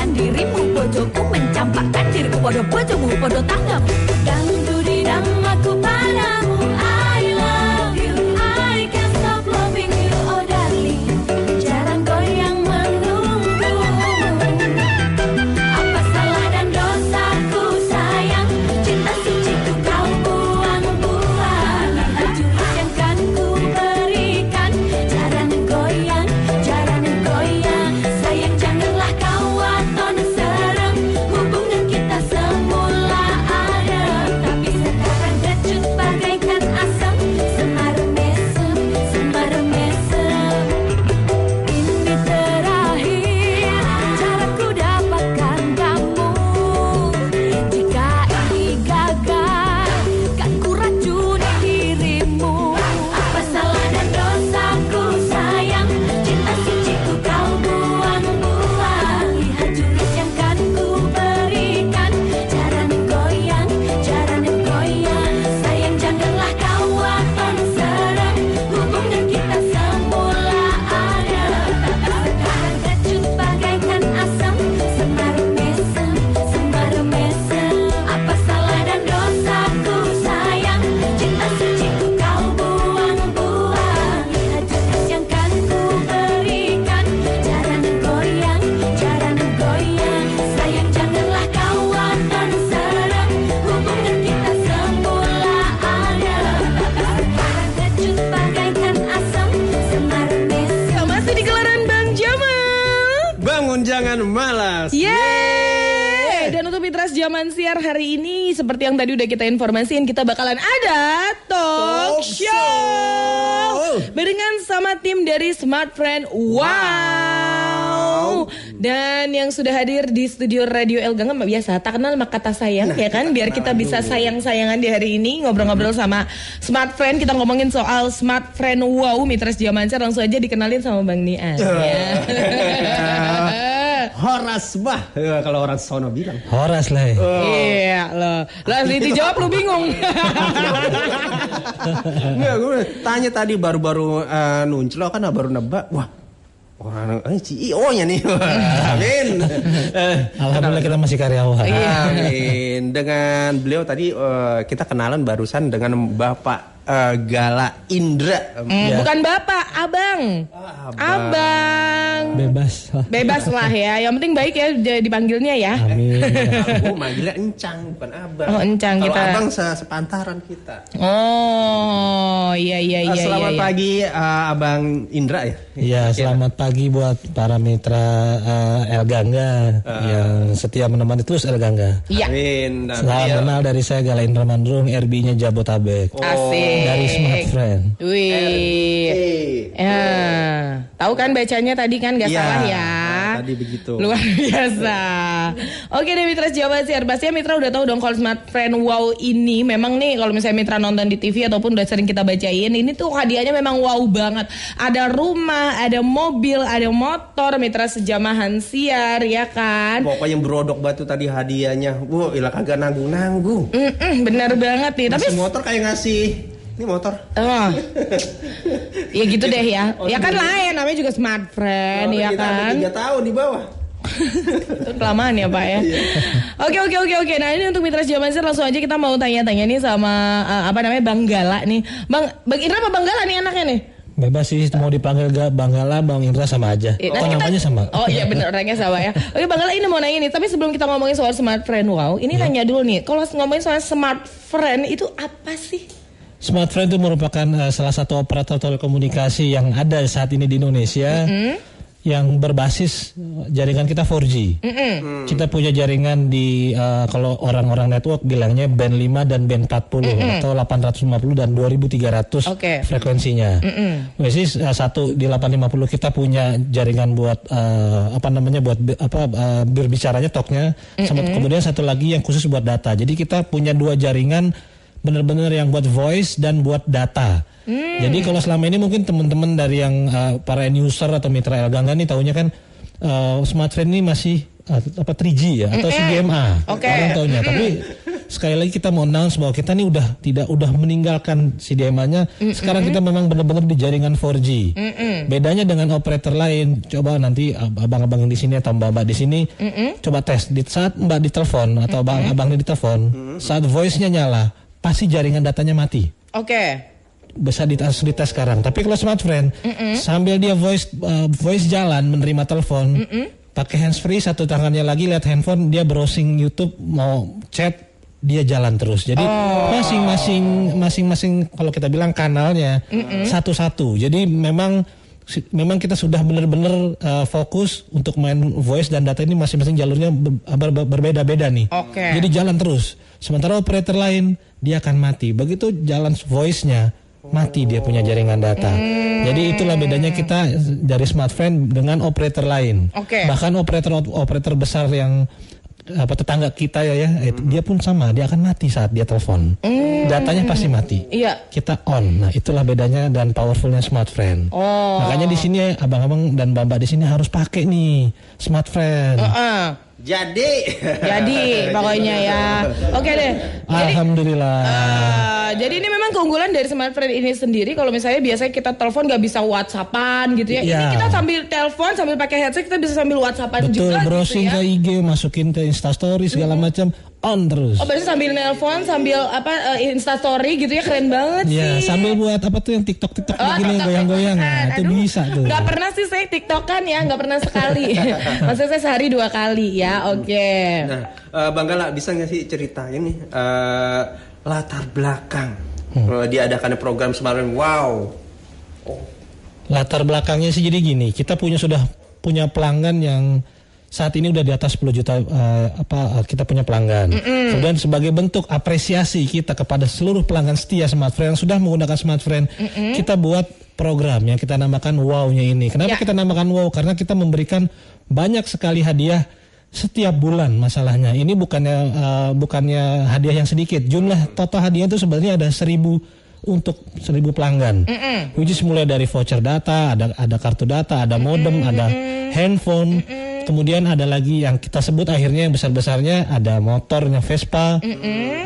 dengan dirimu Bojoku mencampakkan diriku Podo bojomu podo tanggap hari ini seperti yang tadi udah kita informasiin kita bakalan ada talk Talk show. show. Barengan sama tim dari Smart Friend. Wow. Dan yang sudah hadir di studio Radio El Gangga biasa tak kenal maka kata sayang ya kan biar kita bisa sayang-sayangan di hari ini ngobrol-ngobrol sama Smart Friend kita ngomongin soal Smart Friend Wow Mitra Zaman Siar langsung aja dikenalin sama Bang Nian. Ya. Horas bah Eh, kalau orang sono bilang. Horas lah. ya. Iya loh. Lah dijawab lu bingung. Enggak, gue tanya tadi baru-baru uh, nunclo kan baru nebak. Wah, orang eh CEO nya nih. Amin. Eh, Alhamdulillah kita masih karyawan. Amin. Dengan beliau tadi eh, kita kenalan barusan dengan Bapak eh, Gala Indra. Hmm, Bukan bapak, abang. Ah, Abang. Bebas. Bebas lah ya. Yang penting baik ya dipanggilnya ya. Amin. Aku manggilnya encang bukan abang. Oh, encang Kalau kita. abang se- sepantaran kita. Oh, iya iya Eh, iya Selamat iya. iya. pagi eh, Abang Indra ya. Ya, selamat pagi buat para mitra eh, El Gangga yang setia menemani terus El Gangga. Iya. Amin. Salam kenal dari saya Gala Indra Mandrung, RB-nya Jabotabek. Asik. Dari Smart Friend. Wih. Ya. Tahu kan bacanya tadi kan gak Iya, salah ya. tadi begitu. Luar biasa. Oke deh Mitra Jawa Siar. Pastinya Mitra udah tahu dong kalau Smart Friend Wow ini memang nih kalau misalnya Mitra nonton di TV ataupun udah sering kita bacain ini tuh hadiahnya memang wow banget. Ada rumah, ada mobil, ada motor Mitra sejamahan siar ya kan. Pokoknya berodok batu tadi hadiahnya. Wah, ilah kagak nanggung-nanggung. Mm-mm, bener banget nih. Tapi Ngasih motor kayak ngasih ini motor. Oh. ya gitu deh ya. Oh, ya kan gitu. lain namanya juga smart friend Oh, ya kan. tiga tahun di bawah. Itu kelamaan ya Pak ya. Oke oke oke oke. Nah ini untuk mitra zaman Sir langsung aja kita mau tanya-tanya nih sama eh, apa namanya Bang Gala nih. Bang Bang Indra apa Bang Gala nih anaknya nih? Bebas sih mau dipanggil gak Bang Gala, Bang Indra sama aja. Iya, Oh, kita- namanya sama. Oh iya bener orangnya sama ya. Oke Bang Gala ini mau nanya nih. Tapi sebelum kita ngomongin soal smart friend wow, ini Iya. nanya dulu nih. Kalau ngomongin soal smart friend itu apa sih? Smart Friend itu merupakan eh, salah satu operator telekomunikasi yang ada saat ini di Indonesia yang berbasis eh, jaringan kita 4G. Kita punya jaringan di eh, kalau orang-orang network bilangnya band 5 dan band 40 atau 850 dan 2300 Oke. frekuensinya. Basis eh, satu di 850 kita punya jaringan buat eh, apa namanya buat apa eh, berbicaranya talknya sama kemudian satu lagi yang khusus buat data. Jadi kita punya dua jaringan benar-benar yang buat voice dan buat data. Jadi kalau selama ini mungkin teman-teman dari yang eh, para end user atau mitra El Gangga nih tahunya kan eh, smartphone ini masih eh, apa 3G ya atau CDMA. Oke. Orang taunya. Tapi sekali lagi kita mau announce bahwa kita ini udah tidak udah meninggalkan CDMA-nya. Sekarang kita memang benar-benar di jaringan 4G. Bedanya dengan operator lain, coba nanti ab- abang-abang yang di sini atau mbak-mbak di sini coba tes di saat mbak ditelepon atau abang abangnya ditelepon, saat voice-nya nyala, pasti jaringan datanya mati Oke. bisa dites dites sekarang. Tapi kalau smartphone sambil dia voice uh, voice jalan menerima telepon, pakai handsfree satu tangannya lagi lihat handphone dia browsing YouTube mau chat dia jalan terus. Jadi masing-masing masing-masing kalau kita bilang kanalnya satu-satu. Jadi memang memang kita sudah benar-benar uh, fokus untuk main voice dan data ini masing-masing jalurnya ber- ber- berbeda-beda nih. Oke. Jadi jalan terus. Sementara operator lain dia akan mati. Begitu jalan voice-nya mati dia punya jaringan data. Jadi itulah bedanya kita dari smartphone dengan operator lain. Oke. Bahkan operator operator besar yang apa tetangga kita ya ya eh, dia pun sama dia akan mati saat dia telepon. Datanya pasti mati. Iya. Kita on. Nah, itulah bedanya dan powerfulnya smartphone. Oh. Makanya di sini abang-abang dan mbak-mbak di sini harus pakai nih smartphone. Heeh. Jadi. Jadi pokoknya ya. Oke deh. Jadi Alhamdulillah. eh, jadi ini memang keunggulan dari smartphone ini sendiri. Kalau misalnya biasanya kita telepon nggak bisa WhatsAppan gitu ya. Ini Iya. kita sambil telepon sambil pakai headset kita bisa sambil WhatsAppan Betul, juga browsing gitu ya. ke IG, masukin ke Instastory segala macam, on terus. Oh berarti sambil nelpon sambil apa eh, instastory gitu ya keren banget Ya, sih. sambil buat apa tuh yang TikTok TikTok Oh, gini goyang-goyang, nah, itu Aduh, bisa tuh. Nggak pernah sih saya tiktokan ya, nggak pernah sekali. Maksudnya saya sehari dua kali ya, oke. Nah, eh, Bang Gala bisa nggak sih ceritain nih eh, latar belakang eh, diadakannya program semalam? Wow. Latar belakangnya sih jadi gini, kita punya sudah punya pelanggan yang saat ini udah di atas 10 juta eh, apa eh, kita punya pelanggan. Kemudian sebagai bentuk apresiasi kita kepada seluruh pelanggan setia smartphone yang sudah menggunakan smartphone, kita buat program yang kita namakan wow-nya ini. Kenapa Ya. kita namakan wow? Karena kita memberikan banyak sekali hadiah setiap bulan masalahnya. Ini bukannya eh, bukannya hadiah yang sedikit. Jumlah total hadiah itu sebenarnya ada seribu untuk seribu pelanggan. Which is mulai dari voucher data, ada ada kartu data, ada modem, ada handphone. Kemudian ada lagi yang kita sebut akhirnya yang besar-besarnya ada motornya Vespa.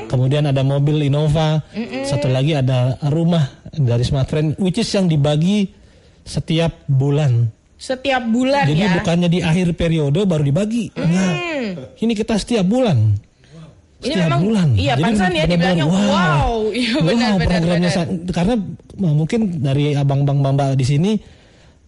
Kemudian ada mobil Innova. Satu lagi ada rumah dari smartphone which is yang dibagi setiap bulan. Setiap bulan Jadi ya. bukannya di akhir periode baru dibagi. Enggak. Ini kita setiap bulan. Ini Setiap memang bulan. iya Jadi pansan ya dibilangnya wow. Iya Wow, benar benar programnya benar. karena mungkin dari abang-abang mbak di sini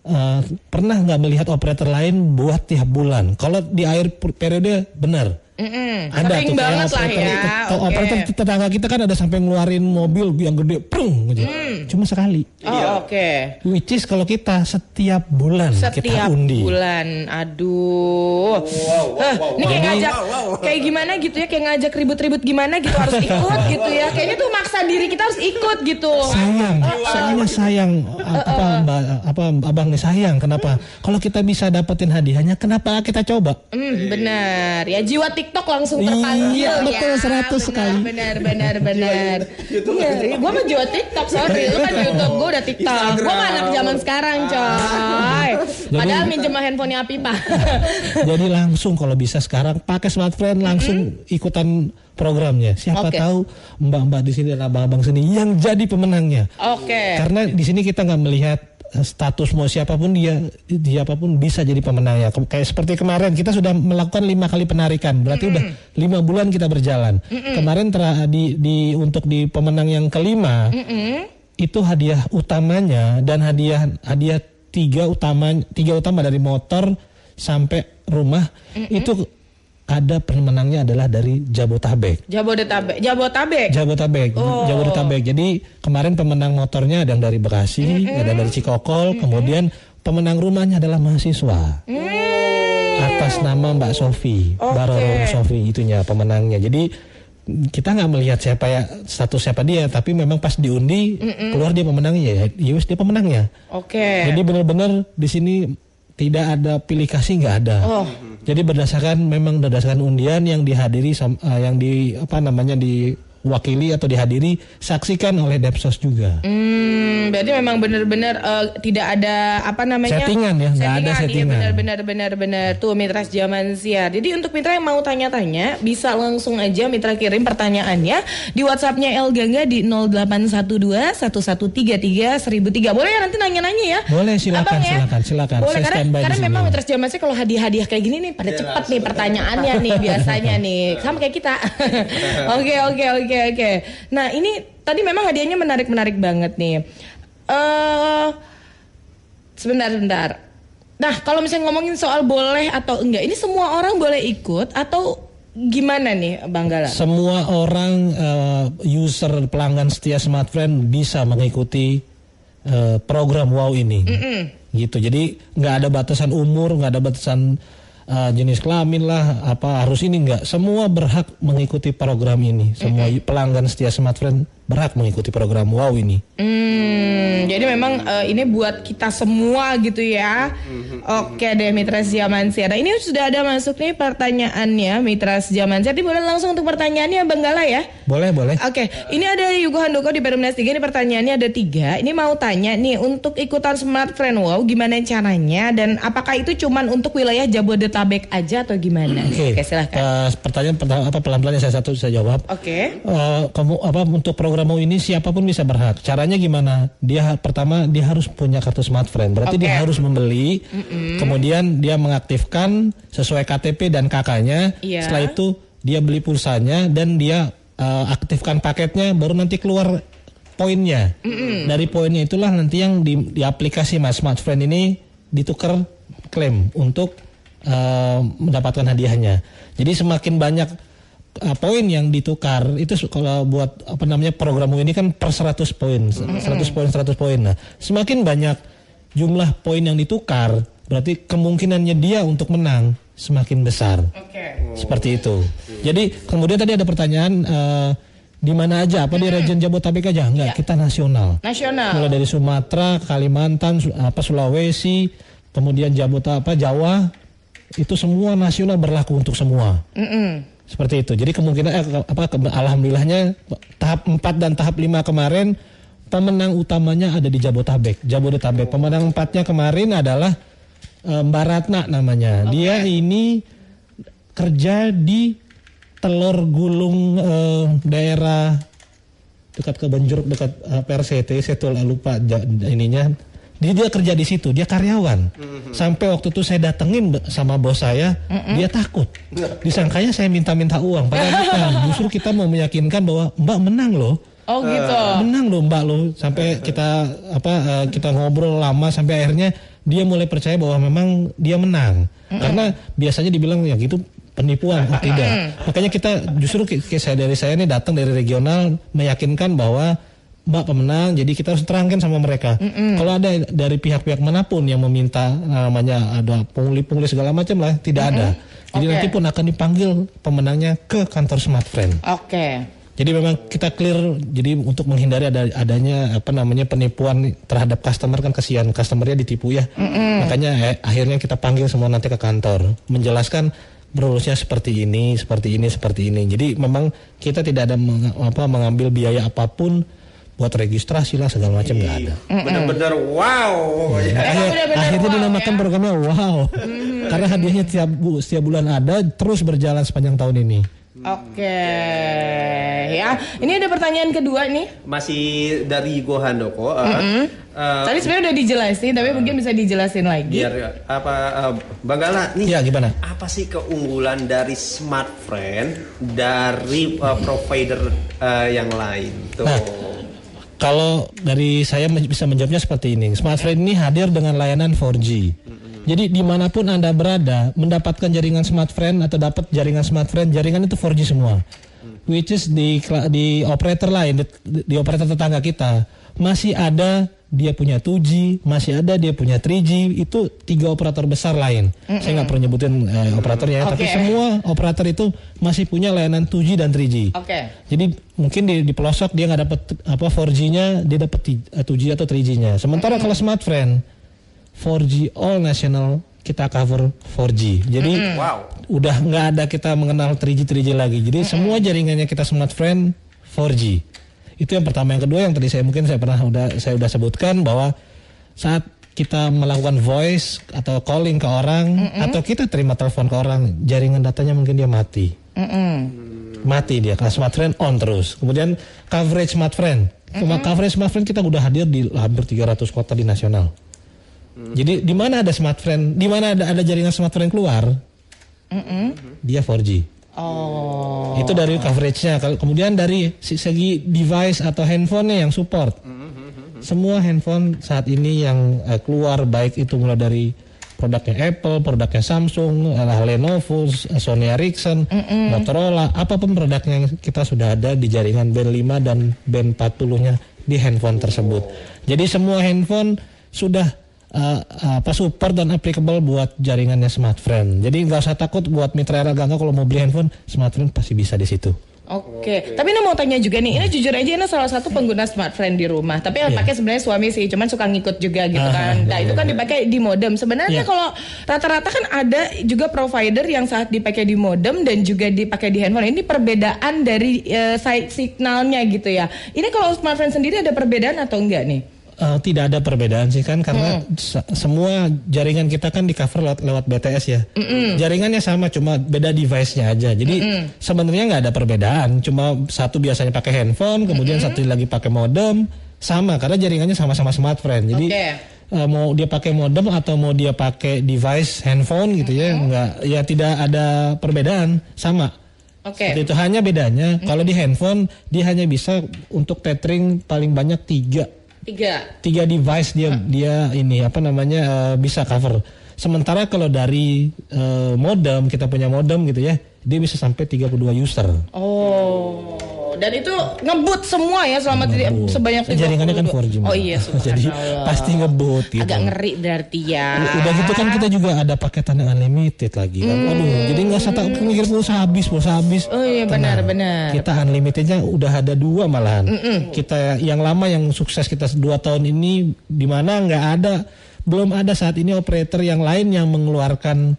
uh, pernah nggak melihat operator lain buat tiap bulan. Kalau di akhir per- periode benar. Mm-mm. Ada tuh kayak banget lah operator, ya. tet- Oke. operator tetangga kita kan ada sampai ngeluarin mobil yang gede, prung gitu. Cuma sekali. Oh, oke. Which is kalau kita setiap bulan kita Setiap undi. bulan. Aduh. Hah, ini kayak ngajak kayak gimana gitu ya, kayak ngajak ribut-ribut gimana gitu harus ikut gitu ya. Kayaknya tuh maksa diri kita harus ikut gitu. sayang soalnya sayang apa mbak apa abang nih sayang kenapa kalau kita bisa dapetin hadiahnya kenapa kita coba Hmm, benar. Ya jiwa TikTok langsung terpanggil Iya, ya. betul, 100 Benar, sekali. Benar, benar, benar. Iya, gue mah jiwa TikTok sorry. Kan YouTube, gue udah TikTok. Gue anak zaman sekarang, coy. Padahal minjem handphonenya Apipa. jadi langsung kalau bisa sekarang pakai smartphone langsung ikutan programnya. Siapa Oke. tahu mbak-mbak di sini dan abang-abang sini yang jadi pemenangnya. Oke. karena di sini kita nggak melihat eh, status mau siapa pun dia siapa pun bisa jadi pemenangnya Ke- kayak seperti kemarin kita sudah melakukan lima kali penarikan. Berarti udah lima bulan kita berjalan. Kemarin tera- di, di untuk di pemenang yang kelima itu hadiah utamanya dan hadiah hadiah tiga utama tiga utama dari motor sampai rumah itu ada pemenangnya adalah dari Jabotabek. Jabodetabek. Jabotabek. Jabotabek, Oh. Jabodetabek. Jadi kemarin pemenang motornya ada yang dari Bekasi, ada yang dari Cikokol, kemudian pemenang rumahnya adalah mahasiswa. Atas nama Mbak Sofi, Oke. Baroro Sofi itunya pemenangnya. Jadi kita nggak melihat siapa ya status siapa dia, tapi memang pas diundi keluar dia pemenangnya ya, Yus dia pemenangnya. Oke. Jadi benar-benar di sini tidak ada pilih kasih nggak ada. Oh. Jadi berdasarkan memang berdasarkan undian yang dihadiri eh, yang di apa namanya di diwakili atau dihadiri saksikan oleh Depsos juga. Hmm, berarti memang benar-benar eh, tidak ada apa namanya Settingan ya, nggak ada iya, settingan. benar-benar benar-benar tuh mitra zaman siar. Jadi untuk mitra yang mau tanya-tanya bisa langsung aja mitra kirim pertanyaannya di WhatsAppnya El Gangga di 0812 1133 1003. Boleh ya nanti nanya-nanya ya? Boleh, silakan, Abang ya? silakan, silakan. Boleh Saya karena, karena memang mitra zaman siar kalau hadiah-hadiah kayak gini nih pada cepat nih pertanyaannya nih biasanya nih sama kayak kita. Oke oke oke oke. Nah ini tadi memang hadiahnya menarik-menarik banget nih. Eh sebentar sebentar. Nah kalau misalnya ngomongin soal boleh atau enggak, ini semua orang boleh ikut atau gimana nih Bang Gala? Semua orang eh, user pelanggan setia smartphone bisa mengikuti eh, program Wow ini, gitu. Jadi nggak ada batasan umur, nggak ada batasan eh, jenis kelamin lah, apa harus ini nggak. Semua berhak mengikuti program ini. Semua pelanggan setia smartphone berhak mengikuti program Wow ini. Hmm, jadi memang eh, ini buat kita semua gitu ya. Oke deh Mitra Zaman Siar. Nah ini sudah ada masuk nih pertanyaannya Mitra Zaman Siar. Jadi boleh langsung untuk pertanyaannya Bang Gala ya. Boleh, boleh. Oke, ini ada Yugo Handoko di Perumnas 3 Ini pertanyaannya ada tiga Ini mau tanya nih Untuk ikutan Smart Friend Wow Gimana caranya Dan apakah itu cuman untuk wilayah Jabodetabek aja Atau gimana? Oke, silahkan eh, pertanyaan pertama apa pelan-pelan saya satu saya jawab. Oke Eh, kamu apa untuk program mau ini siapa pun bisa berhak. Caranya gimana? Dia pertama dia harus punya kartu smartphone. Berarti dia Oke. harus membeli. Kemudian dia mengaktifkan sesuai KTP dan KK-nya. Iya. Setelah itu dia beli pulsanya dan dia eh, aktifkan paketnya baru nanti keluar poinnya. Dari poinnya itulah nanti yang di, di aplikasi Mas Smartphone ini ditukar klaim untuk eh, mendapatkan hadiahnya. Jadi semakin banyak uh, poin yang ditukar itu kalau buat apa namanya program ini kan per 100 poin 100 poin 100 poin. Nah semakin banyak jumlah poin yang ditukar berarti kemungkinannya dia untuk menang semakin besar. Oke. Seperti itu. Jadi kemudian tadi ada pertanyaan eh, di mana aja? Apa di region Jabotabek aja? Enggak kita nasional. Nasional. Mulai dari Sumatera Kalimantan apa Sulawesi kemudian Jabota apa Jawa. Itu semua nasional berlaku untuk semua. Mm-mm. Seperti itu. Jadi kemungkinan eh, apa ke- alhamdulillahnya tahap 4 dan tahap 5 kemarin pemenang utamanya ada di Jabotabek. Jabodetabek. Pemenang empatnya kemarin adalah eh, Mbak Ratna namanya. Dia ini kerja di Telur Gulung eh, daerah dekat ke Benjuruk dekat eh, PRCT saya tuh lupa ja- ininya dia dia kerja di situ dia karyawan. Sampai waktu itu saya datengin sama bos saya dia takut. Disangkanya saya minta-minta uang. Padahal bukan justru kita mau meyakinkan bahwa mbak menang loh. Oh gitu. Menang loh mbak loh. Sampai kita apa eh, kita ngobrol lama sampai akhirnya dia mulai percaya bahwa memang dia menang. Karena biasanya dibilang ya gitu penipuan. Oh, tidak makanya kita justru ki- saya dari saya ini datang dari regional meyakinkan bahwa mbak pemenang jadi kita harus terangkan sama mereka. Kalau ada dari pihak-pihak mana pun yang meminta namanya ada pungli-pungli segala macam lah tidak ada. Jadi Oke. nanti pun akan dipanggil pemenangnya ke kantor Smart Friend. Oke. Jadi memang kita clear jadi untuk menghindari ada adanya apa namanya penipuan terhadap customer kan kasihan customernya ditipu ya. Makanya eh, akhirnya kita panggil semua nanti ke kantor. Menjelaskan berurusnya seperti ini, seperti ini, seperti ini. Jadi memang kita tidak ada meng- apa mengambil biaya apa pun buat registrasi lah segala macam nggak ada. Bener-bener wow. Ya. Makanya benar-benar akhirnya wow, dinamakan ya. programnya wow. Karena hadiahnya tiap bu, setiap bulan ada terus berjalan sepanjang tahun ini. Oke ya. Ini ada pertanyaan kedua nih. Masih dari Go Handoko. eh, eh, Tadi sebenarnya udah dijelasin, tapi mungkin bisa dijelasin lagi. biar apa eh, Bang Gala nih Ya gimana? apa sih keunggulan dari Smart Friend dari eh, provider eh, yang lain tuh? Nah, Kalau dari saya bisa menjawabnya seperti ini, Smartfren ini hadir dengan layanan 4G. Jadi di mana pun anda berada, mendapatkan jaringan Smartfren atau dapat jaringan Smartfren, jaringan itu 4G semua. Which is di di operator lain, di, di operator tetangga kita masih ada dia punya 2G, masih ada dia punya 3G, itu tiga operator besar lain. Saya nggak perlu nyebutin eh, operatornya, tapi Oke. semua operator itu masih punya layanan 2G dan 3G. Oke. Jadi mungkin di, di pelosok dia nggak dapat apa 4G-nya, dia dapat ti- eh, 2G atau 3G-nya. Sementara kalau smartphone 4G all national kita cover 4G. Jadi Wow. udah nggak ada kita mengenal 3G 3G lagi. Jadi semua jaringannya kita smartphone 4G. Itu yang pertama. Yang kedua yang tadi saya mungkin saya pernah udah saya udah sebutkan bahwa saat kita melakukan voice atau calling ke orang atau kita terima telepon ke orang, jaringan datanya mungkin dia mati. Mati dia. Karena smartphone on terus. Kemudian coverage smartphone. Cuma coverage smartphone kita udah hadir di hampir 300 kota di nasional. Jadi di mana ada smartphone, di mana ada ada jaringan smartphone keluar, dia 4G. Oh. Itu dari coveragenya. Kalau kemudian dari segi device atau handphonenya yang support. Semua handphone saat ini yang eh, keluar baik itu mulai dari produknya Apple, produknya Samsung, eh, Lenovo, eh, Sony Ericsson, Motorola, apa pun produknya yang kita sudah ada di jaringan band 5 dan band 40-nya di handphone tersebut. Jadi semua handphone sudah eh, apa support dan applicable buat jaringannya smartphone. Jadi nggak usah takut buat mitra era Gangga kalau mau beli handphone, smartphone pasti bisa di situ. Oke, tapi ini mau tanya juga nih, ini jujur aja ini salah satu pengguna smartphone di rumah. Tapi yang Iya. pakai sebenarnya suami sih, cuman suka ngikut juga gitu Ah, kan. Nah iya, itu kan iya. dipakai di modem. Sebenarnya Iya. kalau rata-rata kan ada juga provider yang saat dipakai di modem dan juga dipakai di handphone. Ini perbedaan dari side signalnya gitu ya. Ini kalau smartphone sendiri ada perbedaan atau enggak nih? Eh, tidak ada perbedaan sih kan karena se- semua jaringan kita kan di cover lewat, lewat BTS ya. Jaringannya sama cuma beda device-nya aja. Jadi sebenarnya nggak ada perbedaan. Cuma satu biasanya pakai handphone, kemudian satu lagi pakai modem sama karena jaringannya sama-sama smartphone. Jadi Oke. eh, mau dia pakai modem atau mau dia pakai device handphone gitu ya nggak ya tidak ada perbedaan sama. Oke. Seperti itu hanya bedanya kalau di handphone dia hanya bisa untuk tethering paling banyak tiga Tiga. tiga device dia dia ini apa namanya eh, bisa cover. Sementara kalau dari eh, modem kita punya modem gitu ya, dia bisa sampai 32 user. Oh, dan itu ngebut semua ya selama tidak Ngebut. sebanyak Jaringannya kan 4G. 32. Oh iya, Jadi pasti ngebut gitu. Agak ngeri berarti ya. Udah gitu kan kita juga ada paketan yang unlimited lagi kan. Waduh, jadi nggak usah tak mikir pulsa habis, pulsa habis. Hmm. Oh iya benar benar. Kita unlimitednya udah ada dua malahan. Kita yang lama yang sukses kita dua tahun ini di mana nggak ada belum ada saat ini operator yang lain yang mengeluarkan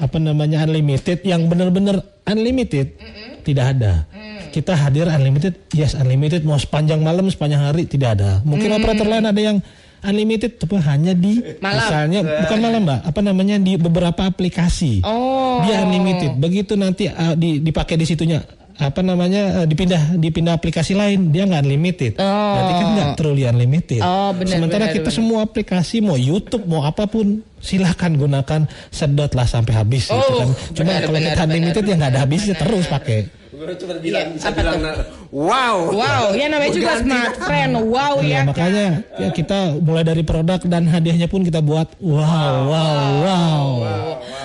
apa namanya unlimited yang benar-benar unlimited tidak ada. Kita hadir unlimited, yes unlimited mau sepanjang malam sepanjang hari tidak ada. Mungkin operator lain ada yang unlimited tapi hanya di Malam. misalnya bukan malam mbak apa namanya di beberapa aplikasi Oh. dia unlimited begitu nanti uh, di, dipakai di situnya apa namanya uh, dipindah dipindah aplikasi lain dia nggak unlimited Oh. berarti kan nggak truly unlimited Oh, benar, sementara benar, kita benar. semua aplikasi mau YouTube mau apa pun silahkan gunakan sedot lah sampai habis gitu Oh, kan cuma benar, kalau benar, kita unlimited benar, ya nggak ada habisnya benar. terus pakai Gue cuma bilang, bisa apa bilang, tuh? nah, wow. Wow, ya namanya juga smartphone. Wow Iya, ya. makanya ya kita mulai dari produk dan hadiahnya pun kita buat wow wow wow,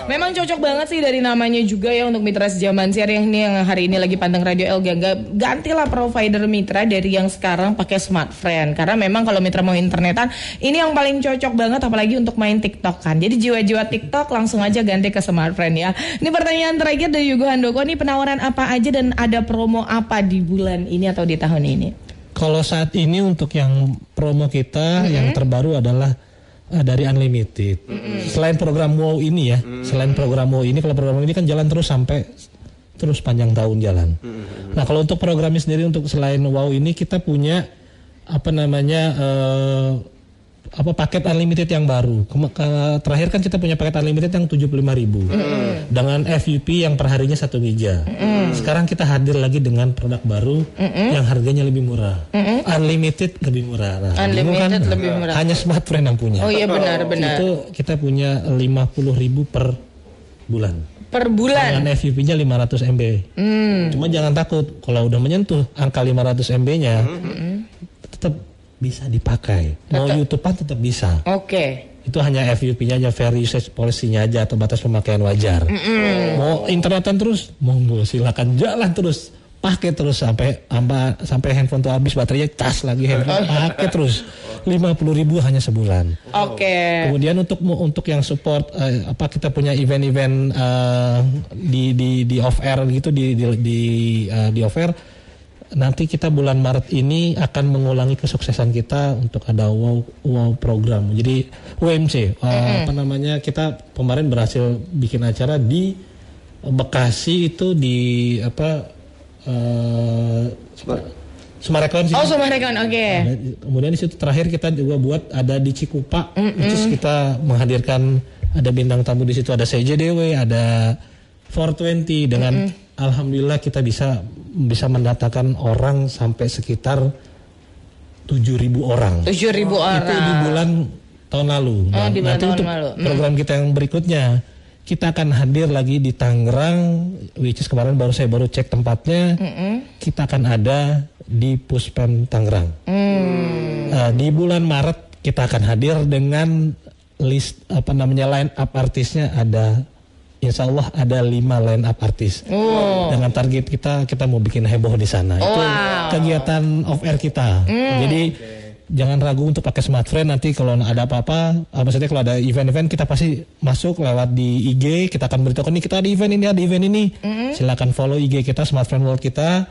Memang cocok banget sih dari namanya juga ya untuk mitra sejaman siar yang ini yang hari ini lagi panteng radio El Gangga. Gantilah provider mitra dari yang sekarang pakai smartphone karena memang kalau mitra mau internetan ini yang paling cocok banget apalagi untuk main TikTok kan. Jadi jiwa-jiwa TikTok langsung aja ganti ke smartphone ya. Ini pertanyaan terakhir dari Yugo Handoko nih penawaran apa aja dan ada promo apa di bulan ini atau di tahun ini? Kalau saat ini untuk yang promo kita yang terbaru adalah dari unlimited. Selain program Wow ini ya, selain program Wow ini kalau program ini kan jalan terus sampai terus panjang tahun jalan. Nah kalau untuk programnya sendiri untuk selain Wow ini kita punya apa namanya eh, apa paket unlimited yang baru. Terakhir kan kita punya paket unlimited yang 75.000 ribu dengan FUP yang perharinya 1 giga. Sekarang kita hadir lagi dengan produk baru yang harganya lebih murah. Unlimited lebih murah. Nah, Unlimited lebih murah. Hanya smartphone yang punya. Oh iya benar benar. Itu kita punya 50.000 ribu per bulan. Per bulan. Dengan FUP-nya 500 MB. Cuma jangan takut kalau udah menyentuh angka 500 MB-nya tetap bisa dipakai. Mau YouTube-an tetap bisa. Oke. Itu hanya FUP-nya aja, fair usage policy-nya aja atau batas pemakaian wajar. Mau internetan terus, monggo silakan jalan terus. Pakai terus sampai sampai, sampai handphone tuh habis baterainya cas lagi handphone pakai terus. 50.000 ribu hanya sebulan. Oke. Kemudian untuk untuk yang support eh, apa kita punya event-event eh, di di di off air gitu di di di, eh, di off air nanti kita bulan Maret ini akan mengulangi kesuksesan kita untuk ada wow wow program. Jadi UMC eh, apa namanya kita kemarin berhasil bikin acara di Bekasi itu di apa eh, Sumarekon sih. Oh, Sumarekon. Oke. Ada- Kemudian di situ terakhir kita juga buat ada di Cikupa, which is kita menghadirkan ada bintang tamu di situ ada CJDW, ada 420 dengan alhamdulillah kita bisa bisa mendatangkan orang sampai sekitar 7.000 orang. 7000 Itu di orang. bulan tahun lalu. Oh, di bulan nanti tahun untuk lalu. Hmm. program kita yang berikutnya kita akan hadir lagi di Tangerang, which is kemarin baru saya baru cek tempatnya. Kita akan ada di Puspem Tangerang. Hmm. Eh, di bulan Maret kita akan hadir dengan list apa namanya line up artisnya ada Insya Allah ada lima line up artis. Dengan target kita kita mau bikin heboh di sana. Itu Wow. kegiatan off air kita. Jadi jangan ragu untuk pakai smartphone nanti kalau ada apa-apa. Ah, maksudnya kalau ada event-event kita pasti masuk lewat di IG kita akan beritahu ini kita ada event ini ada event ini. Silakan follow IG kita smartphone world kita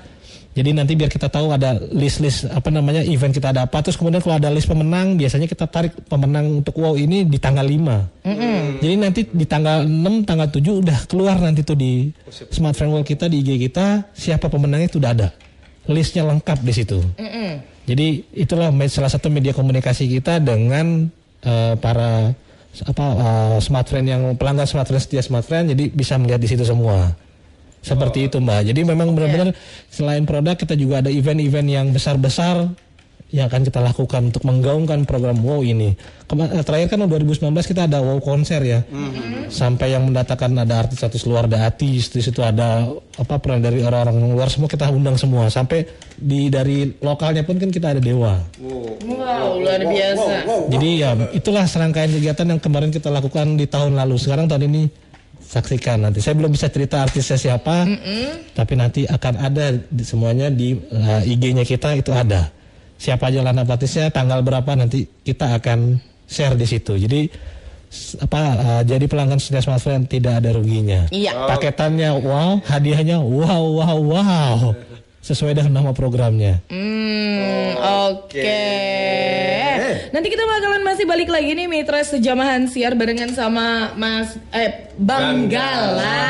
jadi nanti biar kita tahu ada list-list apa namanya event kita ada apa terus kemudian kalau ada list pemenang biasanya kita tarik pemenang untuk wow ini di tanggal 5 jadi nanti di tanggal 6 tanggal 7 udah keluar nanti tuh di smartphone world kita di IG kita siapa pemenangnya itu udah ada. Listnya lengkap di situ. Jadi itulah salah satu media komunikasi kita dengan eh, para apa eh, smartphone yang pelanggan smartphone setia smartphone. Jadi bisa melihat di situ semua. Seperti itu Mbak. Jadi memang benar-benar selain produk kita juga ada event-event yang besar-besar yang akan kita lakukan untuk menggaungkan program WOW ini. Kema- eh, terakhir kan 2019 kita ada WOW konser ya. Sampai yang mendatangkan ada artis-artis luar, ada artis di situ ada apa peran dari orang-orang luar semua kita undang semua. Sampai di dari lokalnya pun kan kita ada Dewa. Wow, luar biasa. Jadi ya itulah serangkaian kegiatan yang kemarin kita lakukan di tahun lalu. Sekarang tahun ini saksikan nanti. Saya belum bisa cerita artisnya siapa, tapi nanti akan ada di- semuanya di uh, IG-nya kita itu ada. Siapa aja lana artisnya, tanggal berapa nanti kita akan share di situ. Jadi apa uh, jadi pelanggan setia smartphone tidak ada ruginya. Iya. Paketannya wow, hadiahnya wow wow wow. Sesuai dengan nama programnya. Hmm, oke. Nanti kita bakalan masih balik lagi nih Mitra sejamahan siar barengan sama Mas eh Bang Gala.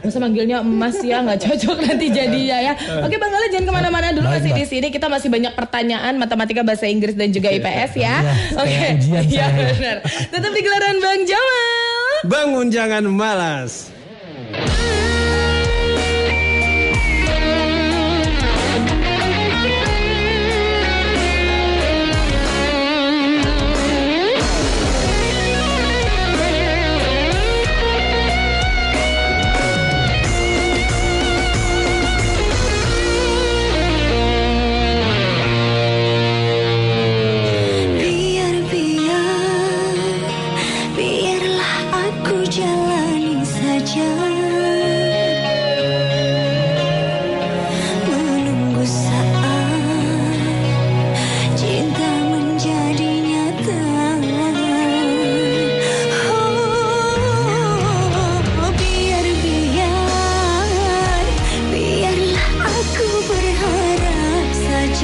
Masa manggilnya emas ya nggak cocok nanti jadinya ya. Oke Bang Gala jangan ke mana-mana dulu Baik, masih di sini. Kita masih banyak pertanyaan matematika bahasa Inggris dan juga IPS ya. Iya, Oke. Iya saya. benar. Tetap di gelaran Bang Jamal. Bangun jangan malas.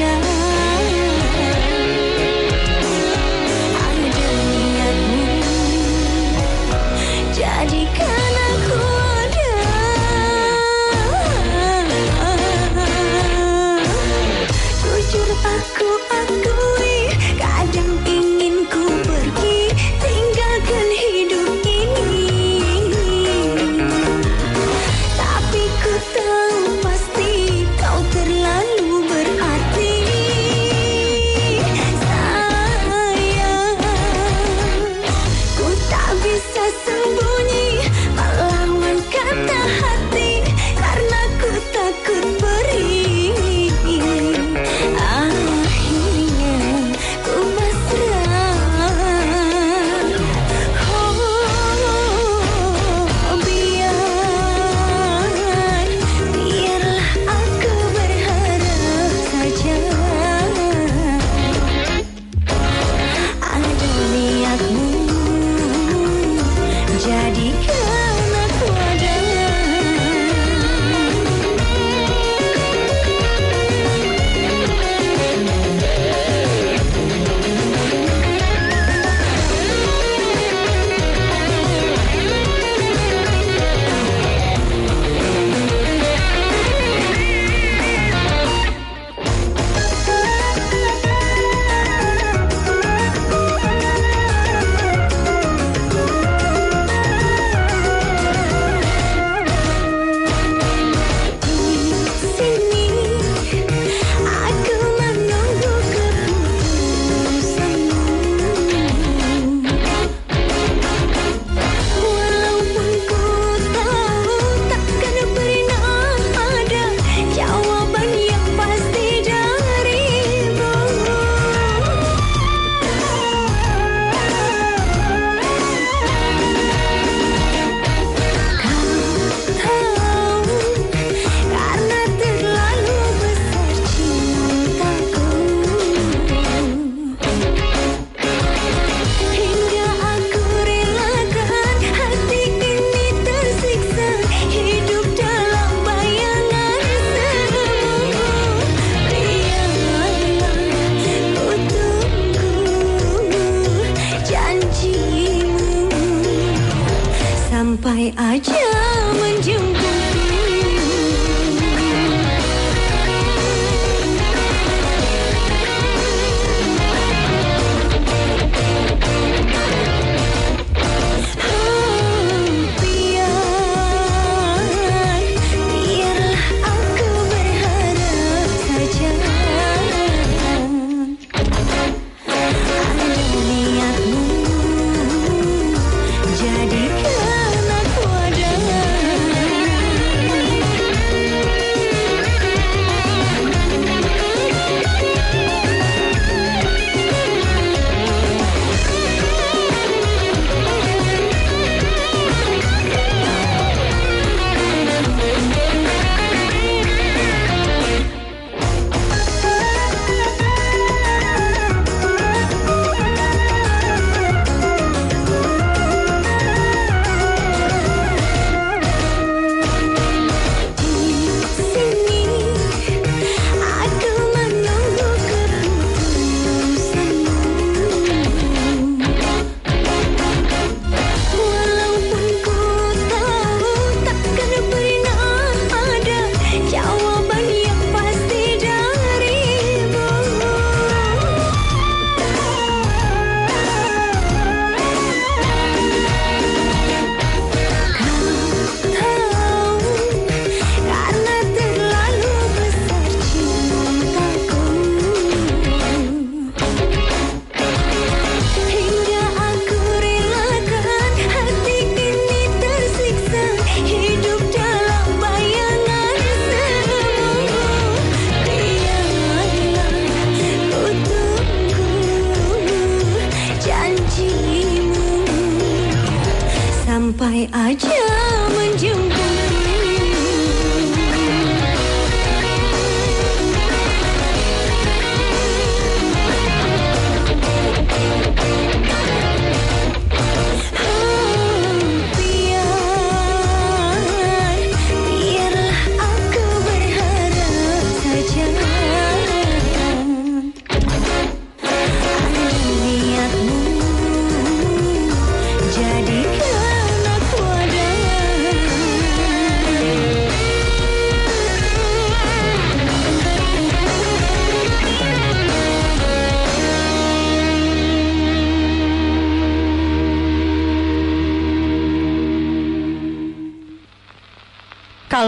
Yeah.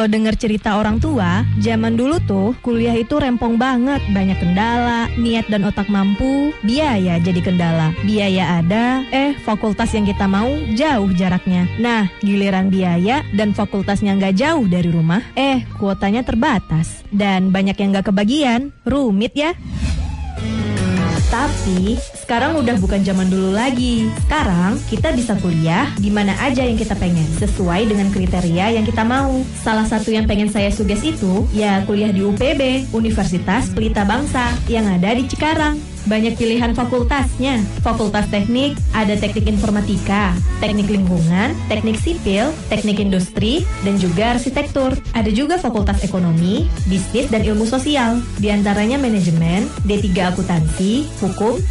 Kalau denger cerita orang tua, zaman dulu tuh kuliah itu rempong banget, banyak kendala, niat dan otak mampu, biaya jadi kendala. Biaya ada, eh fakultas yang kita mau jauh jaraknya. Nah, giliran biaya dan fakultasnya nggak jauh dari rumah, eh kuotanya terbatas. Dan banyak yang nggak kebagian, rumit ya. Tapi sekarang udah bukan zaman dulu lagi. Sekarang kita bisa kuliah di mana aja yang kita pengen sesuai dengan kriteria yang kita mau. Salah satu yang pengen saya suges itu ya kuliah di UPB, Universitas Pelita Bangsa yang ada di Cikarang. Banyak pilihan fakultasnya. Fakultas teknik, ada teknik informatika, teknik lingkungan, teknik sipil, teknik industri, dan juga arsitektur. Ada juga fakultas ekonomi, bisnis, dan ilmu sosial. Di antaranya manajemen, D3 akuntansi, hukum,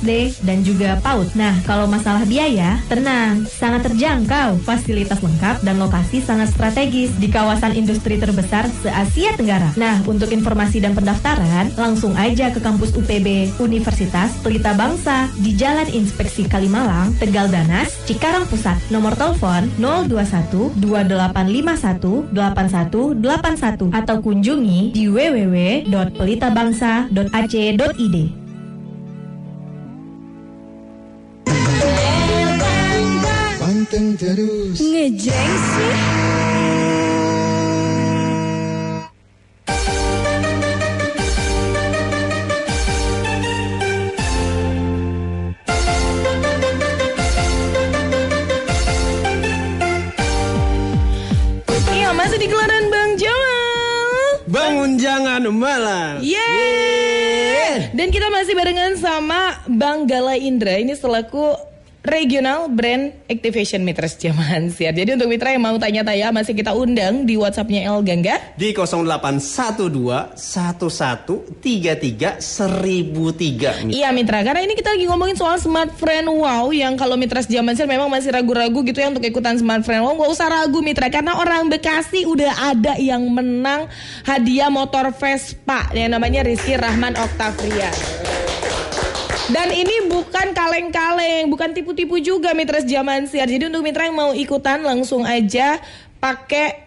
PGSD, dan juga PAUD. Nah, kalau masalah biaya, tenang, sangat terjangkau, fasilitas lengkap, dan lokasi sangat strategis di kawasan industri terbesar se-Asia Tenggara. Nah, untuk informasi dan pendaftaran, langsung aja ke kampus UPB, Universitas Pelita Bangsa, di Jalan Inspeksi Kalimalang, Tegal Danas, Cikarang Pusat. Nomor telepon 021 2851 8181 atau kunjungi di www.pelitabangsa.ac.id. Panteng terus. Ngejreng sih. Iya masih di gelaran Bang Jamal. Bangun jangan malam. Yeay. Dan kita masih barengan sama Bang Gala Indra ini selaku Regional Brand Activation Mitras Jaman Siar. Jadi untuk mitra yang mau tanya-tanya masih kita undang di WhatsAppnya El Gangga. Di 0812 1133 1003. Iya mitra, karena ini kita lagi ngomongin soal Smart Friend Wow yang kalau Mitras Jaman Siar memang masih ragu-ragu gitu ya untuk ikutan Smart Friend Wow. Gak usah ragu mitra, karena orang Bekasi udah ada yang menang hadiah motor Vespa yang namanya Rizky Rahman Octavia. Dan ini bukan kaleng-kaleng, bukan tipu-tipu juga Mitras Jaman Siar. Jadi untuk mitra yang mau ikutan langsung aja pakai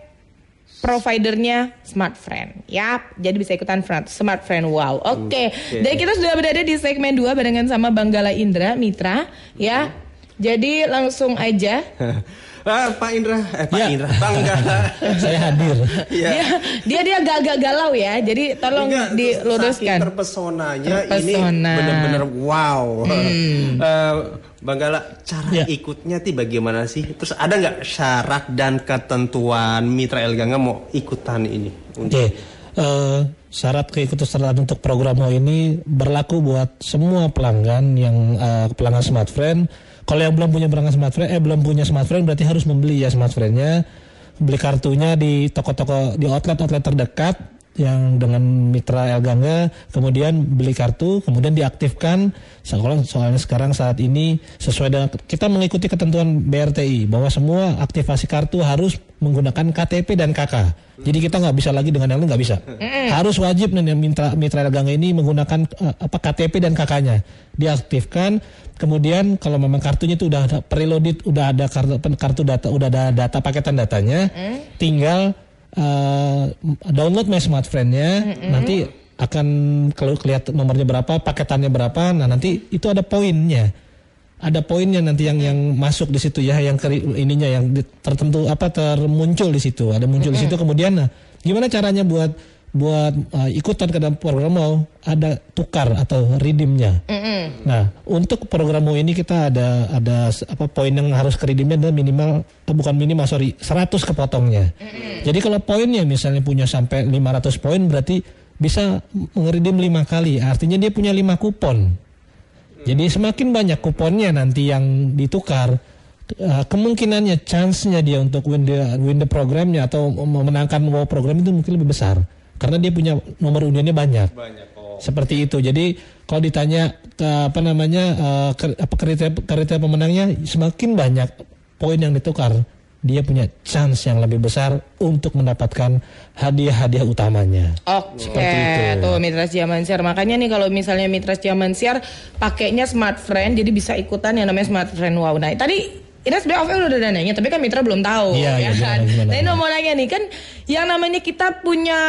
providernya Smart Friend. Ya, jadi bisa ikutan Smart Friend Wow. Oke. Oke. Dan kita sudah berada di segmen 2 barengan sama Bang Gala Indra Mitra, ya. Jadi langsung aja ah, Pak Indra, eh Pak Ya. Indra, Bang Gala. Saya hadir. Iya. dia dia dia agak-agak galau ya. Jadi tolong Enggak, diluruskan. terpesonanya Terpesona. ini benar-benar wow. Eh, Bang Gala, cara Ya. ikutnya ti bagaimana sih? Terus ada nggak syarat dan ketentuan Mitra El Gangga mau ikutan ini? Oke, eh, syarat keikutsertaan untuk program ini berlaku buat semua pelanggan yang eh, pelanggan Smart Friend. Kalau yang belum punya pelanggan Smart Friend, eh belum punya Smart Friend berarti harus membeli ya Smart Friend-nya. Beli kartunya di toko-toko di outlet-outlet terdekat yang dengan mitra El Gangga, kemudian beli kartu, kemudian diaktifkan. Soalnya, soalnya sekarang saat ini sesuai dengan kita mengikuti ketentuan BRTI bahwa semua aktivasi kartu harus menggunakan KTP dan KK. Jadi kita nggak bisa lagi dengan yang lain nggak bisa. Harus wajib nih mitra mitra El Gangga ini menggunakan eh, apa KTP dan KK-nya. Diaktifkan, kemudian kalau memang kartunya itu udah ada preloaded, udah ada kartu kartu data, udah ada data paketan datanya, tinggal eh, download My Smart Friend-nya, nanti akan kalau kelihatan nomornya berapa, paketannya berapa, nah nanti itu ada poinnya. Ada poinnya nanti yang yang masuk di situ ya, yang keri- ininya yang di- tertentu apa termuncul di situ, ada muncul di situ kemudian nah, gimana caranya buat buat uh, ikutan ke dalam program mau ada tukar atau redeemnya. Nah, untuk program mau ini kita ada ada apa poin yang harus ke redeemnya adalah minimal eh, bukan minimal sorry 100 kepotongnya. Jadi kalau poinnya misalnya punya sampai 500 poin berarti bisa ngeredeem lima kali. Artinya dia punya lima kupon. Jadi semakin banyak kuponnya nanti yang ditukar eh, kemungkinannya chance-nya dia untuk win the win the programnya atau memenangkan wow program itu mungkin lebih besar karena dia punya nomor undiannya banyak. Seperti itu. Jadi kalau ditanya ke, apa namanya eh, apa kriteria, kriteria pemenangnya semakin banyak poin yang ditukar, dia punya chance yang lebih besar untuk mendapatkan hadiah-hadiah utamanya. Oke, Seperti itu. tuh Mitra Jaman Siar. Makanya nih kalau misalnya Mitra Jaman Siar pakainya Smart Friend, jadi bisa ikutan yang namanya Smart Friend Wow. Nah, tadi ini sebenarnya Ove udah ada nanya, tapi kan Mitra belum tahu, Iya, ya iya, kan? gimana, gimana? Nah ini mau nanya nih kan, yang namanya kita punya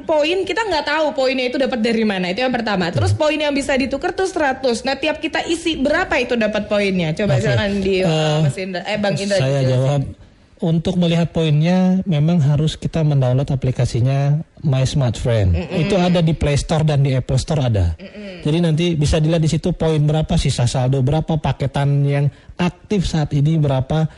poin, kita nggak tahu poinnya itu dapat dari mana. Itu yang pertama. Terus poin yang bisa ditukar tuh 100. Nah tiap kita isi berapa itu dapat poinnya? Coba Oke. silakan di Eh, Mas Indra, eh Bang Indra. Saya jawab untuk melihat poinnya memang harus kita mendownload aplikasinya My Smart Friend. Itu ada di Play Store dan di Apple Store ada. Jadi nanti bisa dilihat di situ poin berapa, sisa saldo berapa, paketan yang aktif saat ini berapa.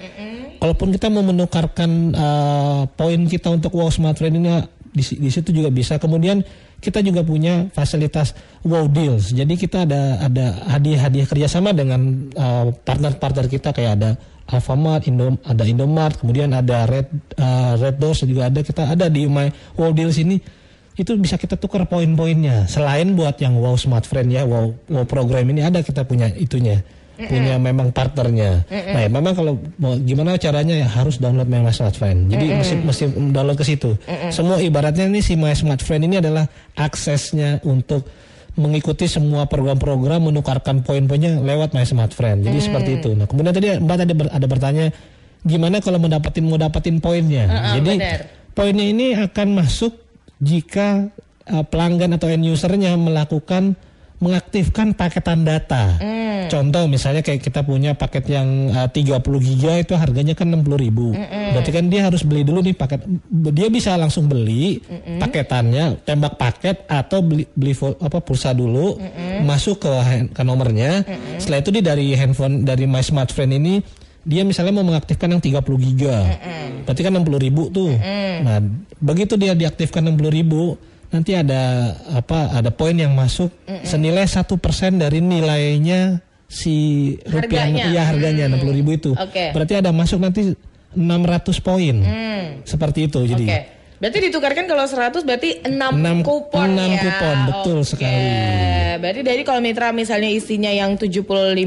Kalaupun kita mau menukarkan eh, poin kita untuk Wow Smart Friend ini di, di situ juga bisa. Kemudian kita juga punya fasilitas Wow Deals. Jadi kita ada ada hadiah-hadiah kerjasama dengan uh, partner-partner kita kayak ada Alfamart, Indo, ada Indomart, kemudian ada Red uh, Red Doors juga ada. Kita ada di My Wow Deals ini itu bisa kita tukar poin-poinnya. Selain buat yang Wow Smart Friend ya, Wow Wow program ini ada kita punya itunya. Punya memang partnernya. Nah, ya, memang kalau mau gimana caranya ya harus download My Smart Friend. Jadi mesti mesti download ke situ. Semua ibaratnya ini si My Smart Friend ini adalah aksesnya untuk mengikuti semua program-program menukarkan poin-poinnya lewat My Smart Friend. Jadi seperti itu. Nah, kemudian tadi Mbak tadi ber- ada bertanya gimana kalau mau dapatin mau dapatin poinnya. Jadi benar. poinnya ini akan masuk jika uh, pelanggan atau end usernya melakukan mengaktifkan paketan data. Contoh misalnya kayak kita punya paket yang uh, 30 giga itu harganya kan 60.000 ribu. Berarti kan dia harus beli dulu nih paket. Dia bisa langsung beli paketannya, tembak paket atau beli beli apa pulsa dulu, masuk ke ke nomornya. Setelah itu dia dari handphone dari My Smart Friend ini dia misalnya mau mengaktifkan yang 30 giga. Berarti kan 60 ribu tuh. Nah, begitu dia diaktifkan 60 ribu, nanti ada apa? Ada poin yang masuk senilai satu persen dari nilainya si rupiah Harganya. iya harganya 60 ribu itu. Oke. Berarti ada masuk nanti 600 poin. Seperti itu jadi. Oke. Berarti ditukarkan kalau 100 berarti 6 Enam- kupon enam ya. kupon, betul Oke. sekali. Berarti dari kalau mitra misalnya isinya yang 75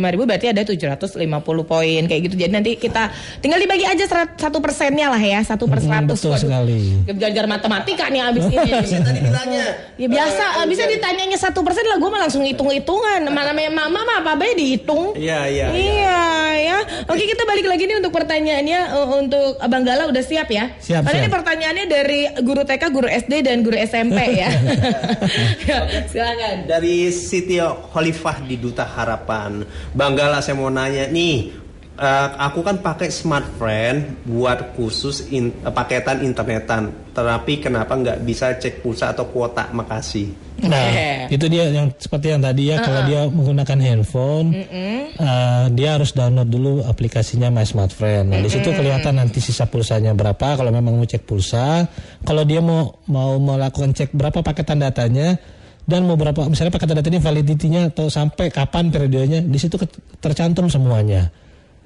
ribu berarti ada 750 poin kayak gitu. Jadi nanti kita tinggal dibagi aja satu persennya lah ya, satu per Mm, seratus. betul Waduh, sekali. Belajar matematika nih abis ini. Tadi bilangnya. Ya biasa, bisa ditanyanya satu persen lah, gue mah langsung hitung-hitungan. Mana namanya mama mah apa baik dihitung. Iya, iya, Iya, ya. Oke kita balik lagi nih untuk pertanyaannya uh, untuk Abang Gala udah siap ya? Siap, ini siap. pertanyaannya dari guru TK, guru SD dan guru SMP ya. Ya, Silakan. Dari Siti Khalifah di Duta Harapan. Bang Gala saya mau nanya nih. Eh, aku kan pakai Smart Friend buat khusus in- eh, paketan internetan. Tetapi kenapa nggak bisa cek pulsa atau kuota? Makasih. Nah, Oke. itu dia yang seperti yang tadi ya, kalau dia menggunakan handphone, eh, dia harus download dulu aplikasinya My Smart Friend. Nah, di situ kelihatan nanti sisa pulsanya berapa. Kalau memang mau cek pulsa, kalau dia mau mau melakukan cek berapa paketan datanya dan mau berapa, misalnya paketan data ini validity-nya atau sampai kapan periodenya, di situ tercantum semuanya.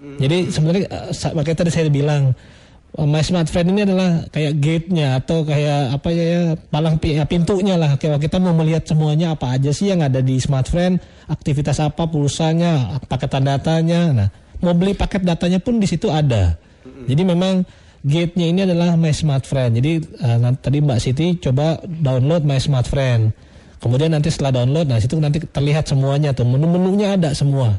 Jadi sebenarnya eh, makanya tadi saya bilang uh, My Smart Friend ini adalah kayak gate-nya atau kayak apa ya, ya palang ya, pintunya lah. Kayak kita mau melihat semuanya apa aja sih yang ada di Smart Friend, aktivitas apa, pulsanya, paketan datanya. Nah, mau beli paket datanya pun di situ ada. Jadi memang gate-nya ini adalah My Smart Friend. Jadi uh, tadi Mbak Siti coba download My Smart Friend. Kemudian nanti setelah download, nah situ nanti terlihat semuanya tuh menu-menunya ada semua.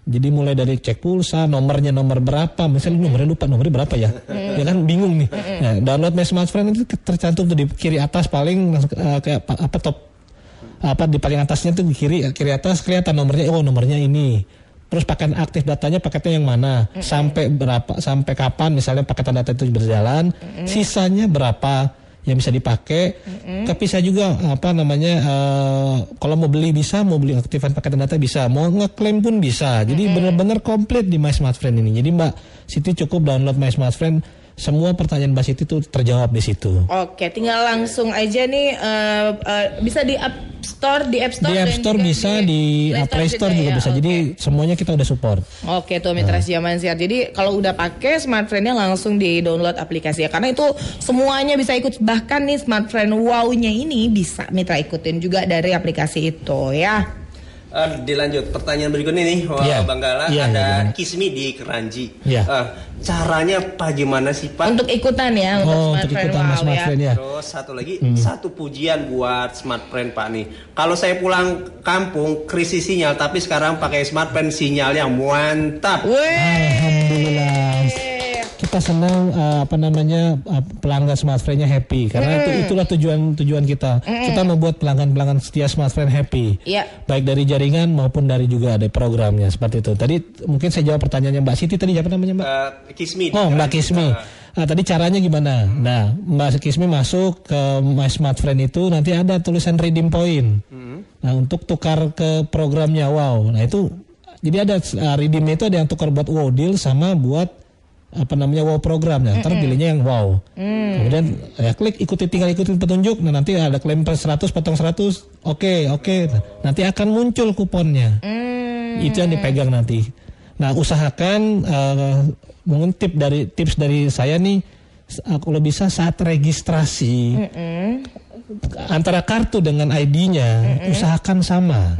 Jadi mulai dari cek pulsa, nomornya nomor berapa, misalnya nomornya lupa nomornya berapa ya, ya kan bingung nih. Nah, download My Smart Friend itu tercantum tuh di kiri atas paling eh, kayak pa- apa top apa di paling atasnya tuh di kiri kiri atas kelihatan nomornya oh nomornya ini. Terus paket aktif datanya paketnya yang mana, sampai berapa, sampai kapan? Misalnya paketan data itu berjalan, sisanya berapa yang bisa dipakai. Tapi bisa juga apa namanya eh, kalau mau beli bisa, mau beli aktifan paketan data bisa, mau ngeklaim pun bisa. Jadi benar-benar komplit di My Smart Friend ini. Jadi Mbak Siti cukup download My Smart Friend, semua pertanyaan Mbak Siti tuh terjawab di situ. Oke, tinggal langsung aja nih eh, eh, bisa di App Store, di App Store Di App Store juga bisa, di uh, Play Store juga ya? bisa. Oke. Jadi semuanya kita udah support. Oke tuh Mitra Siaman Siar. Jadi kalau udah pakai smartphone-nya langsung di download aplikasi ya. Karena itu semuanya bisa ikut. Bahkan nih smartphone wow-nya ini bisa Mitra ikutin juga dari aplikasi itu ya. Eh, dilanjut pertanyaan berikutnya nih Wah, Iya. Bang Gala Iya, ada gimana? Kismi di Keranji. Iya. Eh, caranya Pak gimana sih Pak? Untuk ikutan ya untuk Oh, Smart untuk ikutan Wow Smart ya. Friend ya. Terus satu lagi satu pujian buat Smart Friend Pak nih. Kalau saya pulang kampung krisis sinyal tapi sekarang pakai Smart Friend sinyalnya mantap. Alhamdulillah. Kita senang uh, apa namanya uh, pelanggan Smart Friend-nya happy karena itu itulah tujuan tujuan kita. Kita membuat pelanggan-pelanggan setia Smart Friend happy. Iya. Baik dari jaringan maupun dari juga ada programnya seperti itu. Tadi mungkin saya jawab pertanyaannya Mbak Siti tadi apa namanya Mbak? Eh, Kismi. Oh Mbak. Kismi. Ah, tadi caranya gimana? Nah Mbak Kismi masuk ke My Smart Friend itu nanti ada tulisan redeem point. Nah untuk tukar ke programnya Wow. Nah itu jadi ada uh, redeemnya itu ada yang tukar buat Wow deal sama buat apa namanya Wow programnya. Ntar pilihnya yang Wow. Kemudian ya klik ikuti tinggal ikuti petunjuk. Nah nanti ada klaim per 100 potong 100. Oke oke. Nah, nanti akan muncul kuponnya. Itu yang dipegang nanti. Nah, usahakan eh, mungkin tip dari tips dari saya nih eh, kalau bisa saat registrasi antara kartu dengan ID-nya usahakan sama.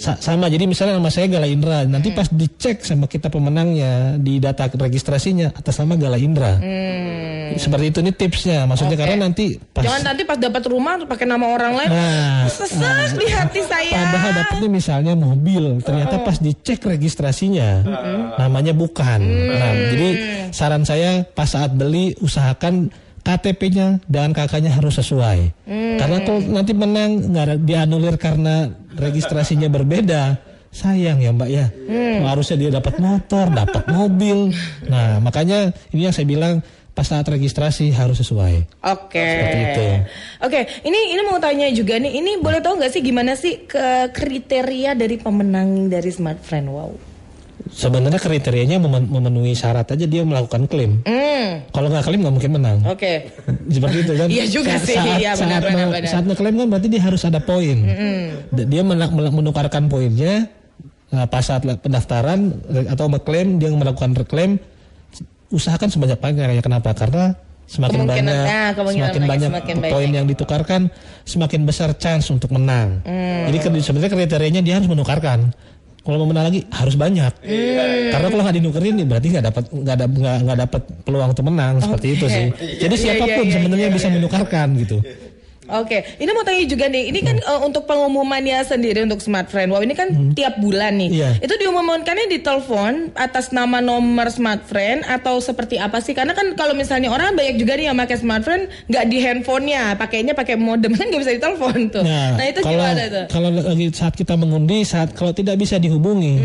Sa- sama. Jadi misalnya nama saya Gala Indra, nanti pas dicek sama kita pemenangnya di data registrasinya atas nama Gala Indra. Seperti itu nih tipsnya. Maksudnya Oke. karena nanti pas Jangan nanti pas dapat rumah pakai nama orang lain. Nah, Sesek di hati saya. Padahal dapetnya misalnya mobil, ternyata pas dicek registrasinya namanya bukan. Nah, jadi saran saya pas saat beli usahakan KTP-nya dan kakaknya harus sesuai. Karena kalau nanti menang nggak dianulir karena registrasinya berbeda, sayang ya Mbak ya. Harusnya dia dapat motor, dapat mobil. Nah, makanya ini yang saya bilang pas saat registrasi harus sesuai. Oke. Seperti itu. Oke, ini ini mau tanya juga nih. Ini boleh tahu nggak sih gimana sih ke kriteria dari pemenang dari Smart Friend Wow? Sebenarnya kriterianya memen- memenuhi syarat aja dia melakukan klaim. Hmm. Kalau nggak klaim nggak mungkin menang. Oke. Seperti itu kan? Iya juga Saat- sih, Saat, iya, saat, benar, benar, benar. saat ngeklaim kan berarti dia harus ada poin. D- Dia menukarkan poinnya nah, pas saat pendaftaran atau mengklaim dia melakukan reklaim usahakan sebanyak banyaknya. Kenapa? Karena semakin banyak nah, semakin banyak semakin poin yang ditukarkan semakin besar chance untuk menang. Hmm. Jadi sebenarnya kriterianya dia harus menukarkan. Kalau mau menang lagi harus banyak. Hmm. Karena kalau nggak dinukerin nih berarti nggak dapat nggak ada nggak dapat peluang untuk menang seperti itu sih. Jadi Iya, siapa pun iya, iya, sebenarnya iya, bisa iya. menukarkan gitu. Oke, ini mau tanya juga nih. Ini kan eh, untuk pengumumannya sendiri untuk Smart Friend Wow ini kan tiap bulan nih. Iya. Itu diumumkannya di telepon atas nama nomor Smart Friend atau seperti apa sih? Karena kan kalau misalnya orang banyak juga nih yang pakai Smart Friend nggak di handphonenya, pakainya pakai modem kan nggak bisa ditelepon tuh. Nah, itu kalau gimana tuh? kalau lagi saat kita mengundi saat kalau tidak bisa dihubungi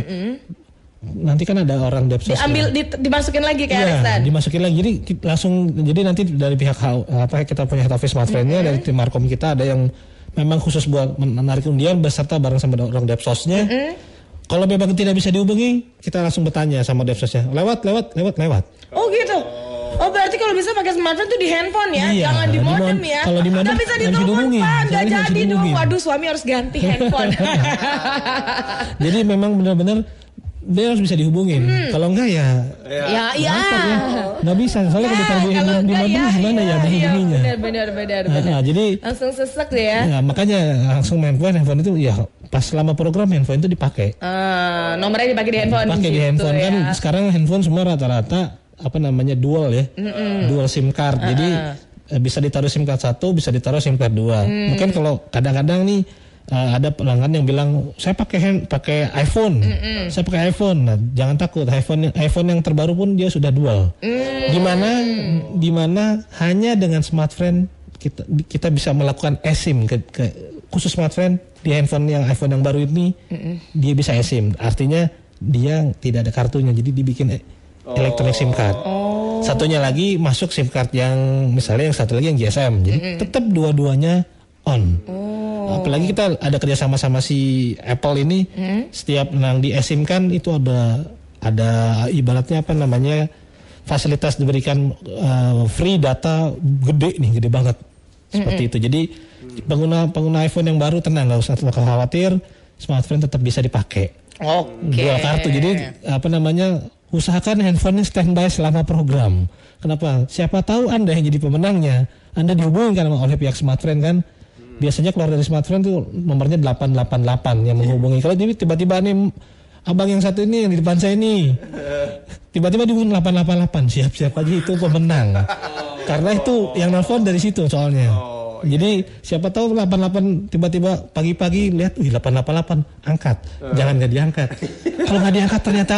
nanti kan ada orang depsos Diambil di- dimasukin lagi ke Iya, arisan. dimasukin lagi. Jadi langsung jadi nanti dari pihak apa kita punya head office smart friend-nya dari tim markom kita ada yang memang khusus buat menarik undian beserta bareng sama orang depsosnya. Kalau memang tidak bisa dihubungi, kita langsung bertanya sama depsosnya. Lewat, lewat, lewat, lewat. Oh gitu. Oh berarti kalau bisa pakai smartphone tuh di handphone ya, Iya, jangan di di modem mod- ya. kalau di modem Nggak bisa ditelepon dihubungin, pak, nggak jadi dong. Waduh suami harus ganti handphone. Jadi memang benar-benar dia harus bisa dihubungin. Kalau enggak ya ya iya. repot ya. Nggak bisa. Soalnya kalau di, kalau di enggak modem ya, gimana ya iya, menghubunginya? Iya, benar benar benar. Nah, benar. nah, jadi Langsung sesek deh ya. ya, makanya langsung handphone handphone itu ya pas selama program handphone itu dipakai. Ah, nomornya dipakai di handphone. pakai di gitu handphone kan ya. sekarang handphone semua rata-rata apa namanya dual ya dual sim card jadi eh, bisa ditaruh sim card satu bisa ditaruh sim card dua Mm. mungkin kalau kadang-kadang nih eh, ada pelanggan yang bilang saya pakai hand pakai iPhone. Saya pakai iPhone. Nah, jangan takut iPhone iPhone yang terbaru pun dia sudah dual. Mm. di mana di mana hanya dengan smartphone kita kita bisa melakukan eSIM ke, ke khusus smartphone di handphone yang iPhone yang baru ini dia bisa eSIM. Artinya dia tidak ada kartunya jadi dibikin e- electronic SIM card. Satunya lagi masuk SIM card yang misalnya yang satu lagi yang GSM jadi tetap dua-duanya on apalagi kita ada kerjasama sama si Apple ini. Setiap nang di eSIM kan itu ada ada ibaratnya apa namanya fasilitas diberikan uh, free data gede nih gede banget. Seperti itu. Jadi pengguna pengguna iPhone yang baru tenang nggak usah khawatir smartphone tetap bisa dipakai. Oke. jual kartu. Jadi apa namanya usahakan handphonenya standby selama program. Kenapa? Siapa tahu anda yang jadi pemenangnya anda dihubungkan oleh pihak smartphone kan biasanya keluar dari smartphone tuh nomornya 888 yang menghubungi. Kalau jadi tiba-tiba nih abang yang satu ini yang di depan saya ini tiba-tiba dihubungi 888 siap-siap aja itu pemenang. Karena itu yang nelfon dari situ soalnya. Jadi siapa tahu 88 tiba-tiba pagi-pagi lihat wih 888 angkat. Jangan nggak diangkat. Kalau nggak diangkat ternyata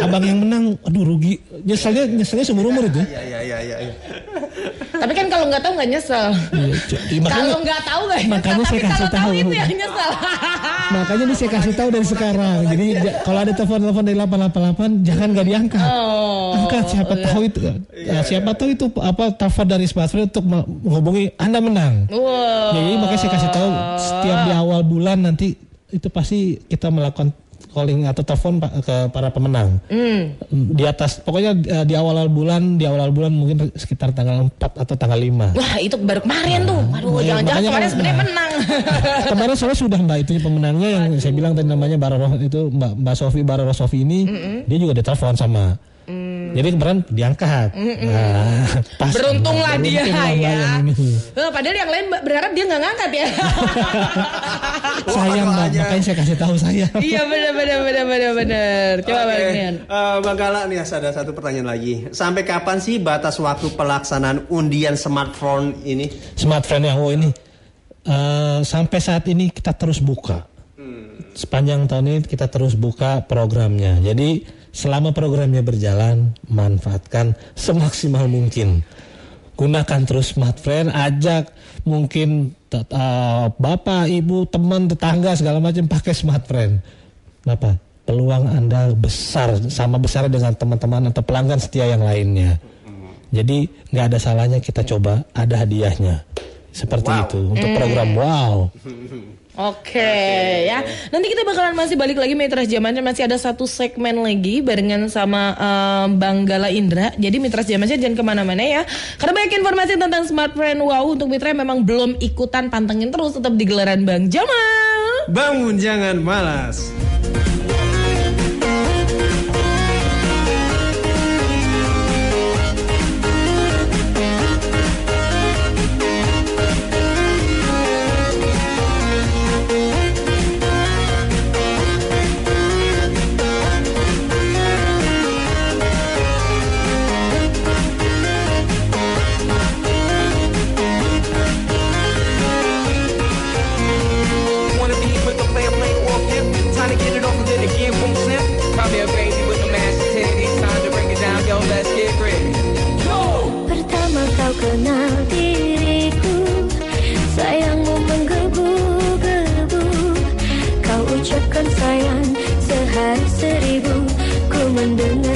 abang yang menang aduh rugi. Nyeselnya nyeselnya seumur umur itu. Iya iya iya iya. iya. Tapi kan kalau nggak tahu nggak nyesel. Iya, iya, Kalau nggak tahu nggak nyesel. makanya saya kasih tahu tahu. itu yang nyesel. Makanya ini saya kasih tahu dari sekarang. Jadi ja- kalau ada telepon-telepon dari 888 jangan nggak diangkat. Oh, Angkat siapa tahu itu ya, siapa tahu itu apa telepon dari smartphone untuk menghubungi Anda menang. Wow. Ya, jadi makanya saya kasih tahu setiap di awal bulan nanti itu pasti kita melakukan calling atau telepon ke para pemenang. Hmm. Di atas pokoknya eh, di awal-awal bulan, di awal-awal bulan mungkin sekitar tanggal 4 atau tanggal 5. Wah itu baru kemarin tuh. Aduh Iya, jangan-jangan makanya kemarin kan- sebenarnya nah. menang. Kemarin soalnya sudah Mbak itu pemenangnya yang saya bilang tadi namanya Baroros itu Mbak Mbak Sofi Baroros Sofi ini dia juga ditelepon sama. Jadi kemarin diangkat. Nah, pas. Beruntunglah dia ya. Eh, padahal yang lain berharap dia nggak ngangkat ya. Sayang doanya. makanya saya kasih tahu saya. iya benar benar benar benar benar. Coba Oke, Bang eh, Bang Gala nih ada satu pertanyaan lagi. Sampai kapan sih batas waktu pelaksanaan undian smartphone ini? Smartphone yang oh ini eh, sampai saat ini kita terus buka. Sepanjang tahun ini kita terus buka programnya. Jadi selama programnya berjalan, manfaatkan semaksimal mungkin. Gunakan terus smartphone, ajak mungkin eh, bapak, ibu, teman, tetangga segala macam pakai smartphone. Kenapa? Peluang Anda besar sama besar dengan teman-teman atau pelanggan setia yang lainnya. Jadi nggak ada salahnya kita coba ada hadiahnya seperti Wow. itu untuk program wow. Oke ya. Nanti kita bakalan masih balik lagi Mitra Jamannya masih ada satu segmen lagi barengan sama em, Bang Gala Indra. Jadi Mitra Jamannya jangan ke mana-mana ya. Karena banyak informasi tentang smartphone wow untuk Mitra memang belum ikutan pantengin terus tetap di gelaran Bang Jamal. Bangun jangan malas. mendele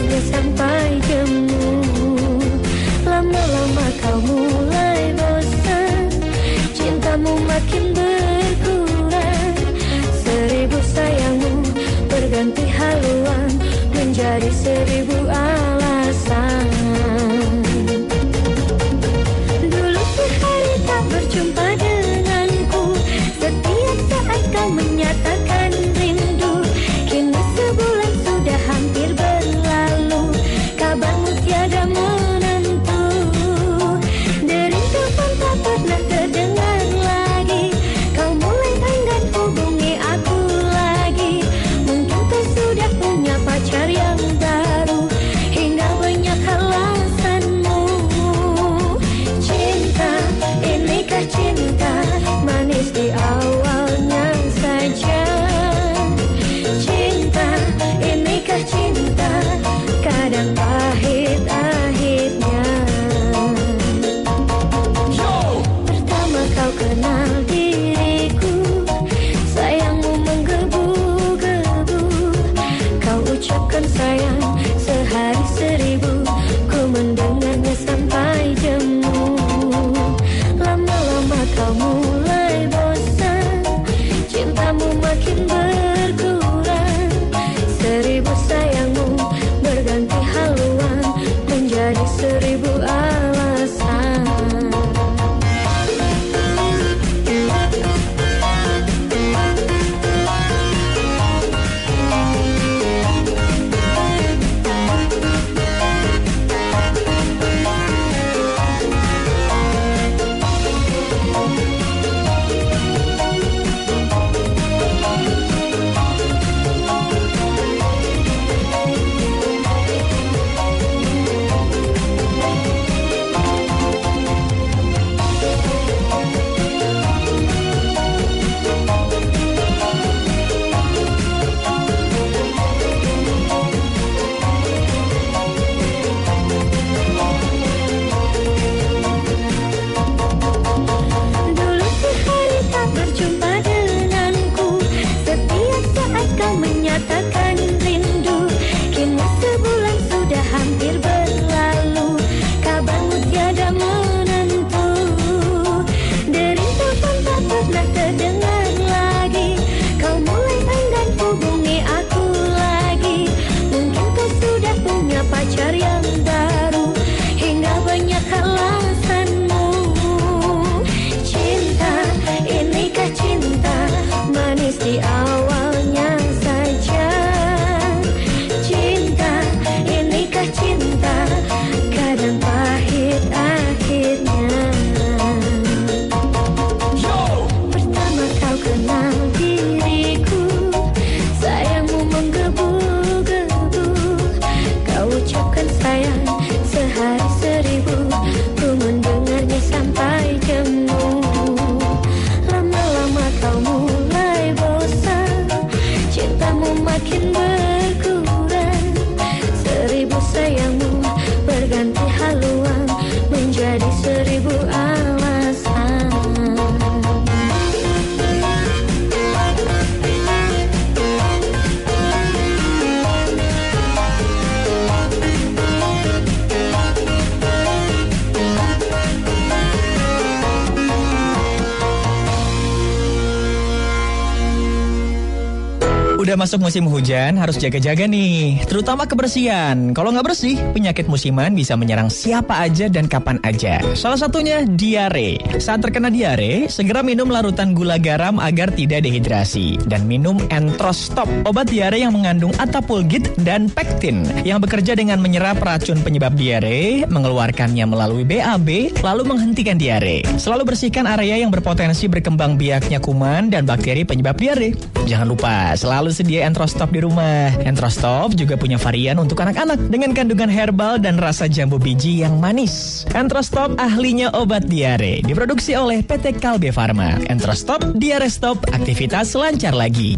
Udah masuk musim hujan, harus jaga-jaga nih, terutama kebersihan. Kalau nggak bersih, penyakit musiman bisa menyerang siapa aja dan kapan aja. Salah satunya diare. Saat terkena diare, segera minum larutan gula garam agar tidak dehidrasi. Dan minum Entrostop, obat diare yang mengandung atapulgit dan pektin, yang bekerja dengan menyerap racun penyebab diare, mengeluarkannya melalui BAB, lalu menghentikan diare. Selalu bersihkan area yang berpotensi berkembang biaknya kuman dan bakteri penyebab diare. Jangan lupa, selalu sedia Entrostop di rumah. Entrostop juga punya varian untuk anak-anak dengan kandungan herbal dan rasa jambu biji yang manis. Entrostop ahlinya obat diare, diproduksi oleh PT Kalbe Farma. Entrostop, diare stop, aktivitas lancar lagi.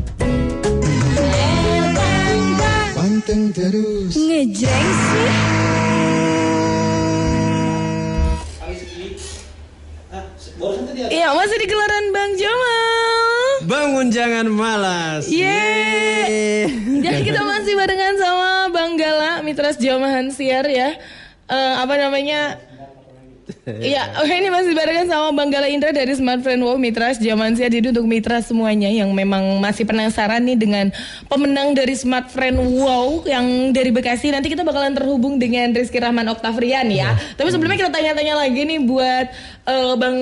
Panteng terus Ngejreng sih. Iya masih di gelaran Bang Jamal. Bangun jangan malas. Yeay. Jadi kita masih barengan sama Bang Gala, Mitra Jamahan Siar ya. Eh, apa namanya? Iya, oh ini masih barengan sama Bang Gala Indra dari Smart Friend Wow Mitra Jaman Siar. Jadi untuk mitra semuanya yang memang masih penasaran nih dengan pemenang dari Smart Friend Wow yang dari Bekasi, nanti kita bakalan terhubung dengan Rizky Rahman Oktavrian ya. Tapi sebelumnya kita tanya-tanya lagi nih buat eh, Bang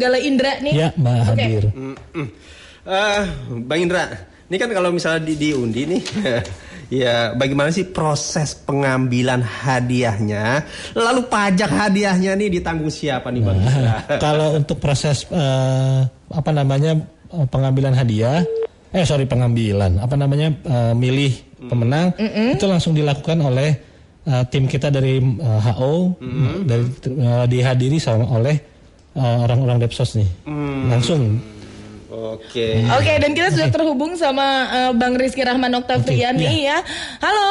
Gala Indra nih. Ya, Mbak Oke. hadir. Mm-mm. Eh, Bang Indra, ini kan kalau misalnya di, diundi nih, ya bagaimana sih proses pengambilan hadiahnya? Lalu pajak hadiahnya nih ditanggung siapa nih Bang Indra? Kalau untuk proses eh, apa namanya eh, pengambilan hadiah, eh sorry pengambilan, apa namanya eh, milih pemenang itu langsung dilakukan oleh eh, tim kita dari eh, HO, dari eh, dihadiri sama oleh eh, orang-orang Depsos nih, langsung. Oke. Oke, dan kita sudah terhubung sama eh, Bang Rizky Rahman Oktavrian Oke, nih ya. Halo.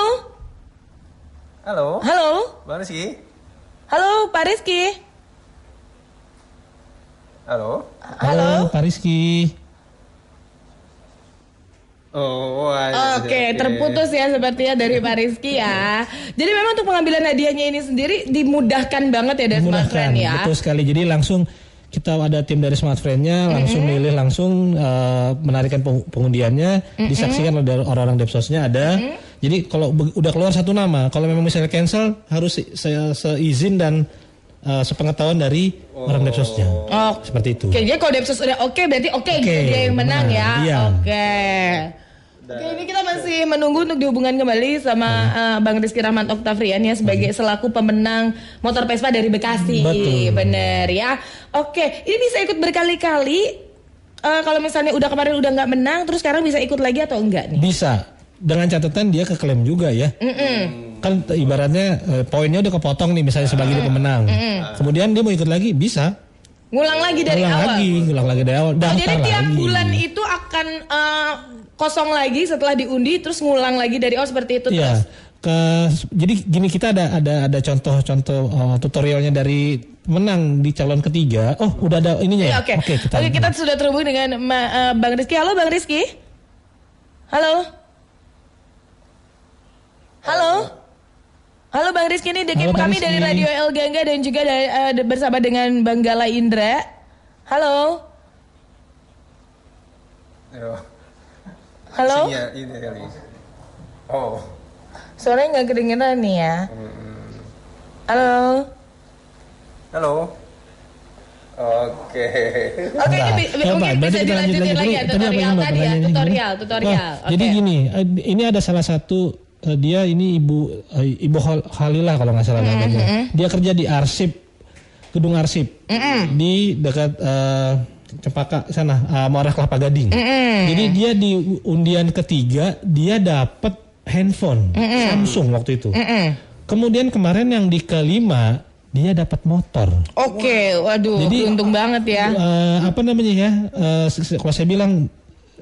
Halo, Halo. Bang Rizky. Halo, Pak Rizky. Halo. Halo. Pak Rizky. Oh, wah, Oke, terputus ya sepertinya dari Pak Rizky ya. Jadi memang untuk pengambilan hadiahnya ini sendiri dimudahkan banget ya dari Smart Friend ya. betul sekali. Jadi langsung kita ada tim dari Smart Friend-nya langsung milih langsung eh, menarikan peng- pengundiannya disaksikan oleh orang-orang Depsosnya ada. Jadi kalau udah keluar satu nama, kalau memang misalnya cancel harus se- se- seizin dan eh, sepengetahuan dari orang Depsosnya. Oh, Seperti itu. Oke, jadi kalau Depsos udah oke berarti oke gitu Oke, dia yang menang benar, ya. iya. Oke. Oke, ini kita masih menunggu untuk dihubungan kembali sama eh, Bang Rizky Rahmat Oktavrian ya sebagai selaku pemenang motor Vespa dari Bekasi. Betul. Bener ya. Oke, ini bisa ikut berkali-kali. Eh, kalau misalnya udah kemarin udah nggak menang, terus sekarang bisa ikut lagi atau enggak nih? Bisa dengan catatan dia keklaim juga ya. Kan t- ibaratnya eh, poinnya udah kepotong nih misalnya sebagai dia pemenang. Kemudian dia mau ikut lagi bisa. Ngulang lagi dari Ngulang awal. lagi, ngulang lagi dari awal. Oh, jadi tiap lagi. bulan itu akan eh, kosong lagi setelah diundi terus ngulang lagi dari awal seperti itu Iya. terus. Ke, jadi gini kita ada ada ada contoh-contoh uh, tutorialnya dari menang di calon ketiga. Oh, udah ada ininya Iya, ya. Oke, Oke, kita. Oke, kita sudah terhubung dengan Ma- eh, Bang Rizky. Halo, Bang Rizky. Halo. Halo. Halo Bang Rizky ini Bang kami dari. Radio El Gangga dan juga dari, eh, de- bersama dengan Bang Gala Indra. Halo. Halo. ini kali. Oh. Suaranya nggak kedengeran nih ya. Halo. Halo. Oke. Oke, ini bi- mungkin bisa kita lanjut lagi lagi ya tutorial tadi ya, tutorial, tutorial. Oh, Jadi Oke. gini, eh, ini ada salah satu eh, dia ini ibu eh, ibu Hal- Halilah kalau nggak salah namanya. Dia kerja di arsip gedung arsip di dekat eh, Cempaka sana eh, Muara Kelapa Gading. Jadi dia di undian ketiga dia dapat handphone Samsung waktu itu. Kemudian kemarin yang di kelima dia dapat motor. Oke, waduh, Jadi, beruntung banget ya. Eh, apa namanya ya? eh, se- kalau saya bilang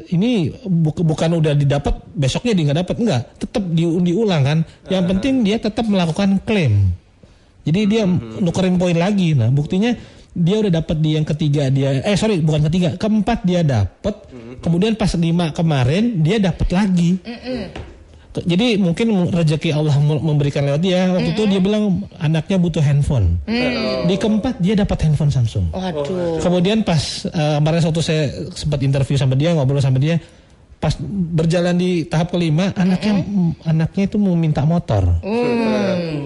ini bu- bukan udah didapat besoknya dia nggak dapat enggak, tetap diundi ulang kan. Yang penting dia tetap melakukan klaim. Jadi dia nukerin poin lagi. Nah, buktinya dia udah dapat di yang ketiga dia eh sorry bukan ketiga keempat dia dapat kemudian pas lima kemarin dia dapat lagi Ke- Jadi mungkin rezeki Allah mem- memberikan lewat dia. Waktu itu dia bilang anaknya butuh handphone. Di keempat dia dapat handphone Samsung. Waduh. Kemudian pas eh, kemarin waktu saya sempat interview sama dia ngobrol sama dia, pas berjalan di tahap kelima anaknya anaknya itu mau minta motor.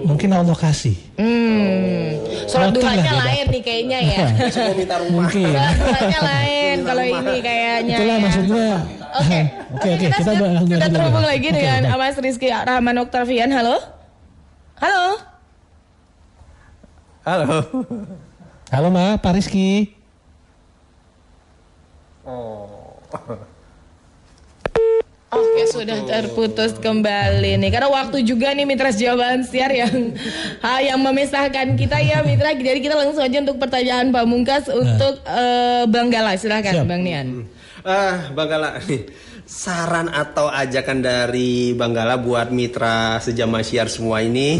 Mungkin Allah kasih. Motor lah duhanya lain nih kayaknya ya. Mau minta rumah. Mungkin. Lain kalau ini kayaknya. Itulah ya. maksudnya. Oke, Oke oke kita sudah, bahas sudah dulu. terhubung lagi Oke, dengan baik. Mas Rizky Rahman Oktavian. Halo? Halo? Halo. Halo Ma, Pak Rizky. Oke sudah terputus kembali nih karena waktu juga nih Mitra jawaban siar yang ha, yang memisahkan kita ya Mitra jadi kita langsung aja untuk pertanyaan pamungkas untuk eh, Bang Gala Siap. silakan Bang Nian. Ah, Bang Gala nih. Saran atau ajakan dari Bang Gala buat mitra sejama siar semua ini.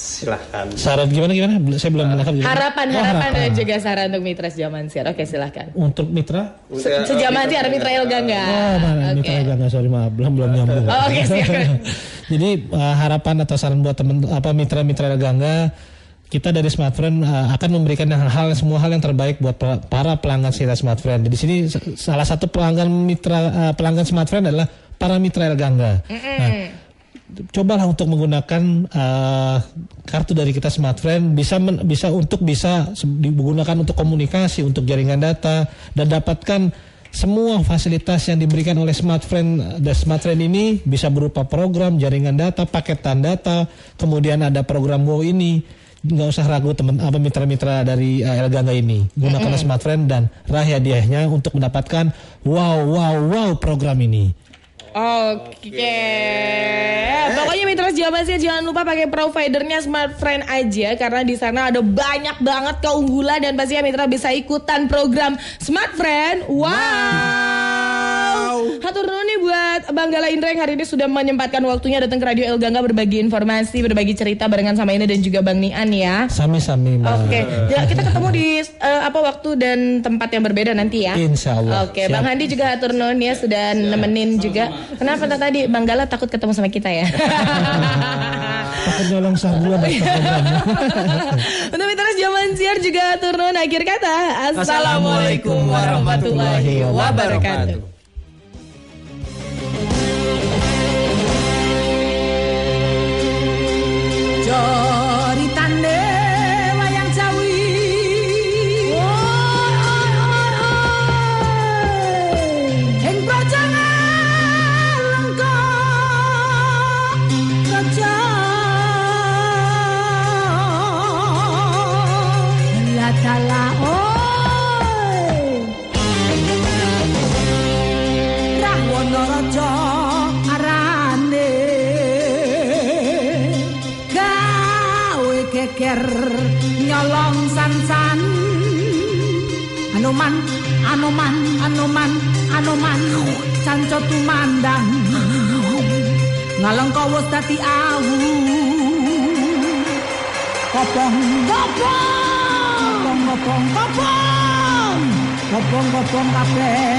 Silahkan. Saran gimana gimana? Saya belum menangkap. gimana? Harapan Oh, harapan harapan. dan juga saran untuk Mitra sejaman siar. Oke silakan. Untuk mitra? Se- Sejaman siar Mitra Ilga enggak? Oh, mana Oke. mitra enggak, enggak, sorry maaf, belum belum nyambung. Oh, oke, siap. Jadi uh, harapan atau saran buat teman apa mitra-mitra Gangga kita dari Smartfriend uh, akan memberikan hal semua hal yang terbaik buat para pelanggan setia Smartfriend. Di sini salah satu pelanggan mitra uh, pelanggan Smartfriend adalah para mitra Gangga. Nah, cobalah untuk menggunakan uh, kartu dari kita Smartfriend bisa men- bisa untuk bisa digunakan untuk komunikasi, untuk jaringan data dan dapatkan semua fasilitas yang diberikan oleh Smartfriend dan Smartfriend ini. Bisa berupa program jaringan data, paketan data, kemudian ada program Wow ini. Nggak usah ragu teman apa mitra-mitra dari uh, Elganga ini. Gunakan Smartfriend dan raih hadiahnya untuk mendapatkan wow wow wow program ini. Oke. Pokoknya Mitra Jaman sih jangan lupa pakai providernya Smartfriend aja karena di sana ada banyak banget keunggulan dan pastinya Mitra bisa ikutan program Smartfriend. Wow. Hatur nuhun nih buat Bang Gala Indra yang hari ini sudah menyempatkan waktunya datang ke Radio El Gangga berbagi informasi, berbagi cerita barengan sama ini dan juga Bang Nian ya. Sami-sami. Oke, ya, kita ketemu di eh, apa waktu dan tempat yang berbeda nanti ya. Insya Allah. Oke, Siap. Bang Handi juga atur nuhun ya sudah nemenin juga. Kenapa tadi Bang Gala takut ketemu sama kita ya? Takut nyolong sabulan Iya. Untuk mitra zaman siar juga atur nuhun akhir kata. Assalamualaikum warahmatullahi wabarakatuh. from my bed.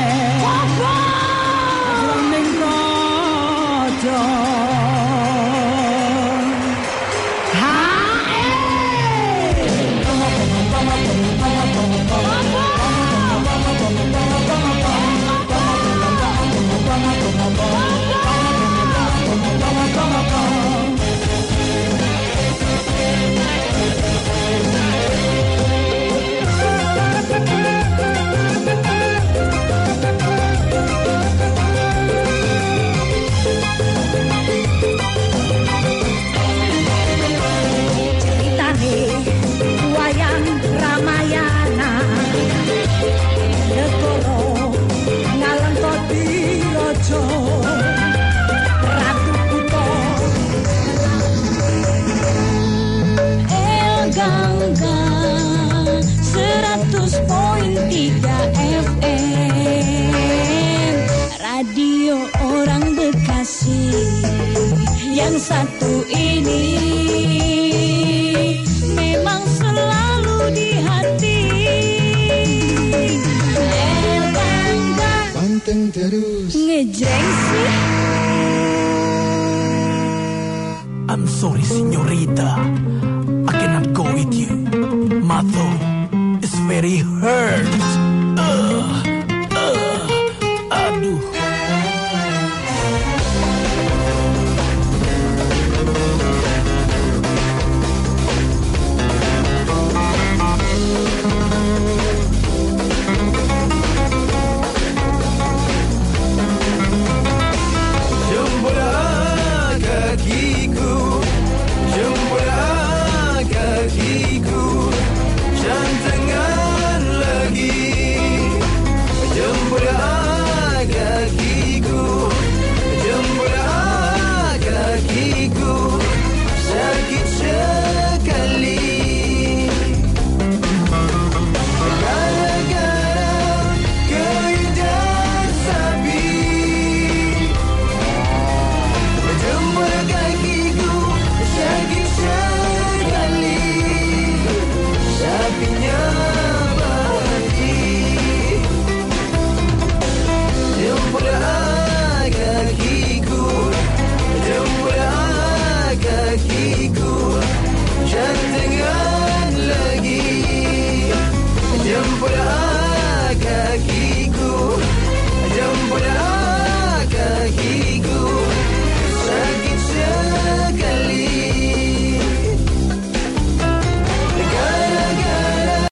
Yang satu ini memang selalu di hati. El Gangga Panteng terus ngejreng sih. I'm sorry, señorita. I cannot go with you. My thumb is very hurt.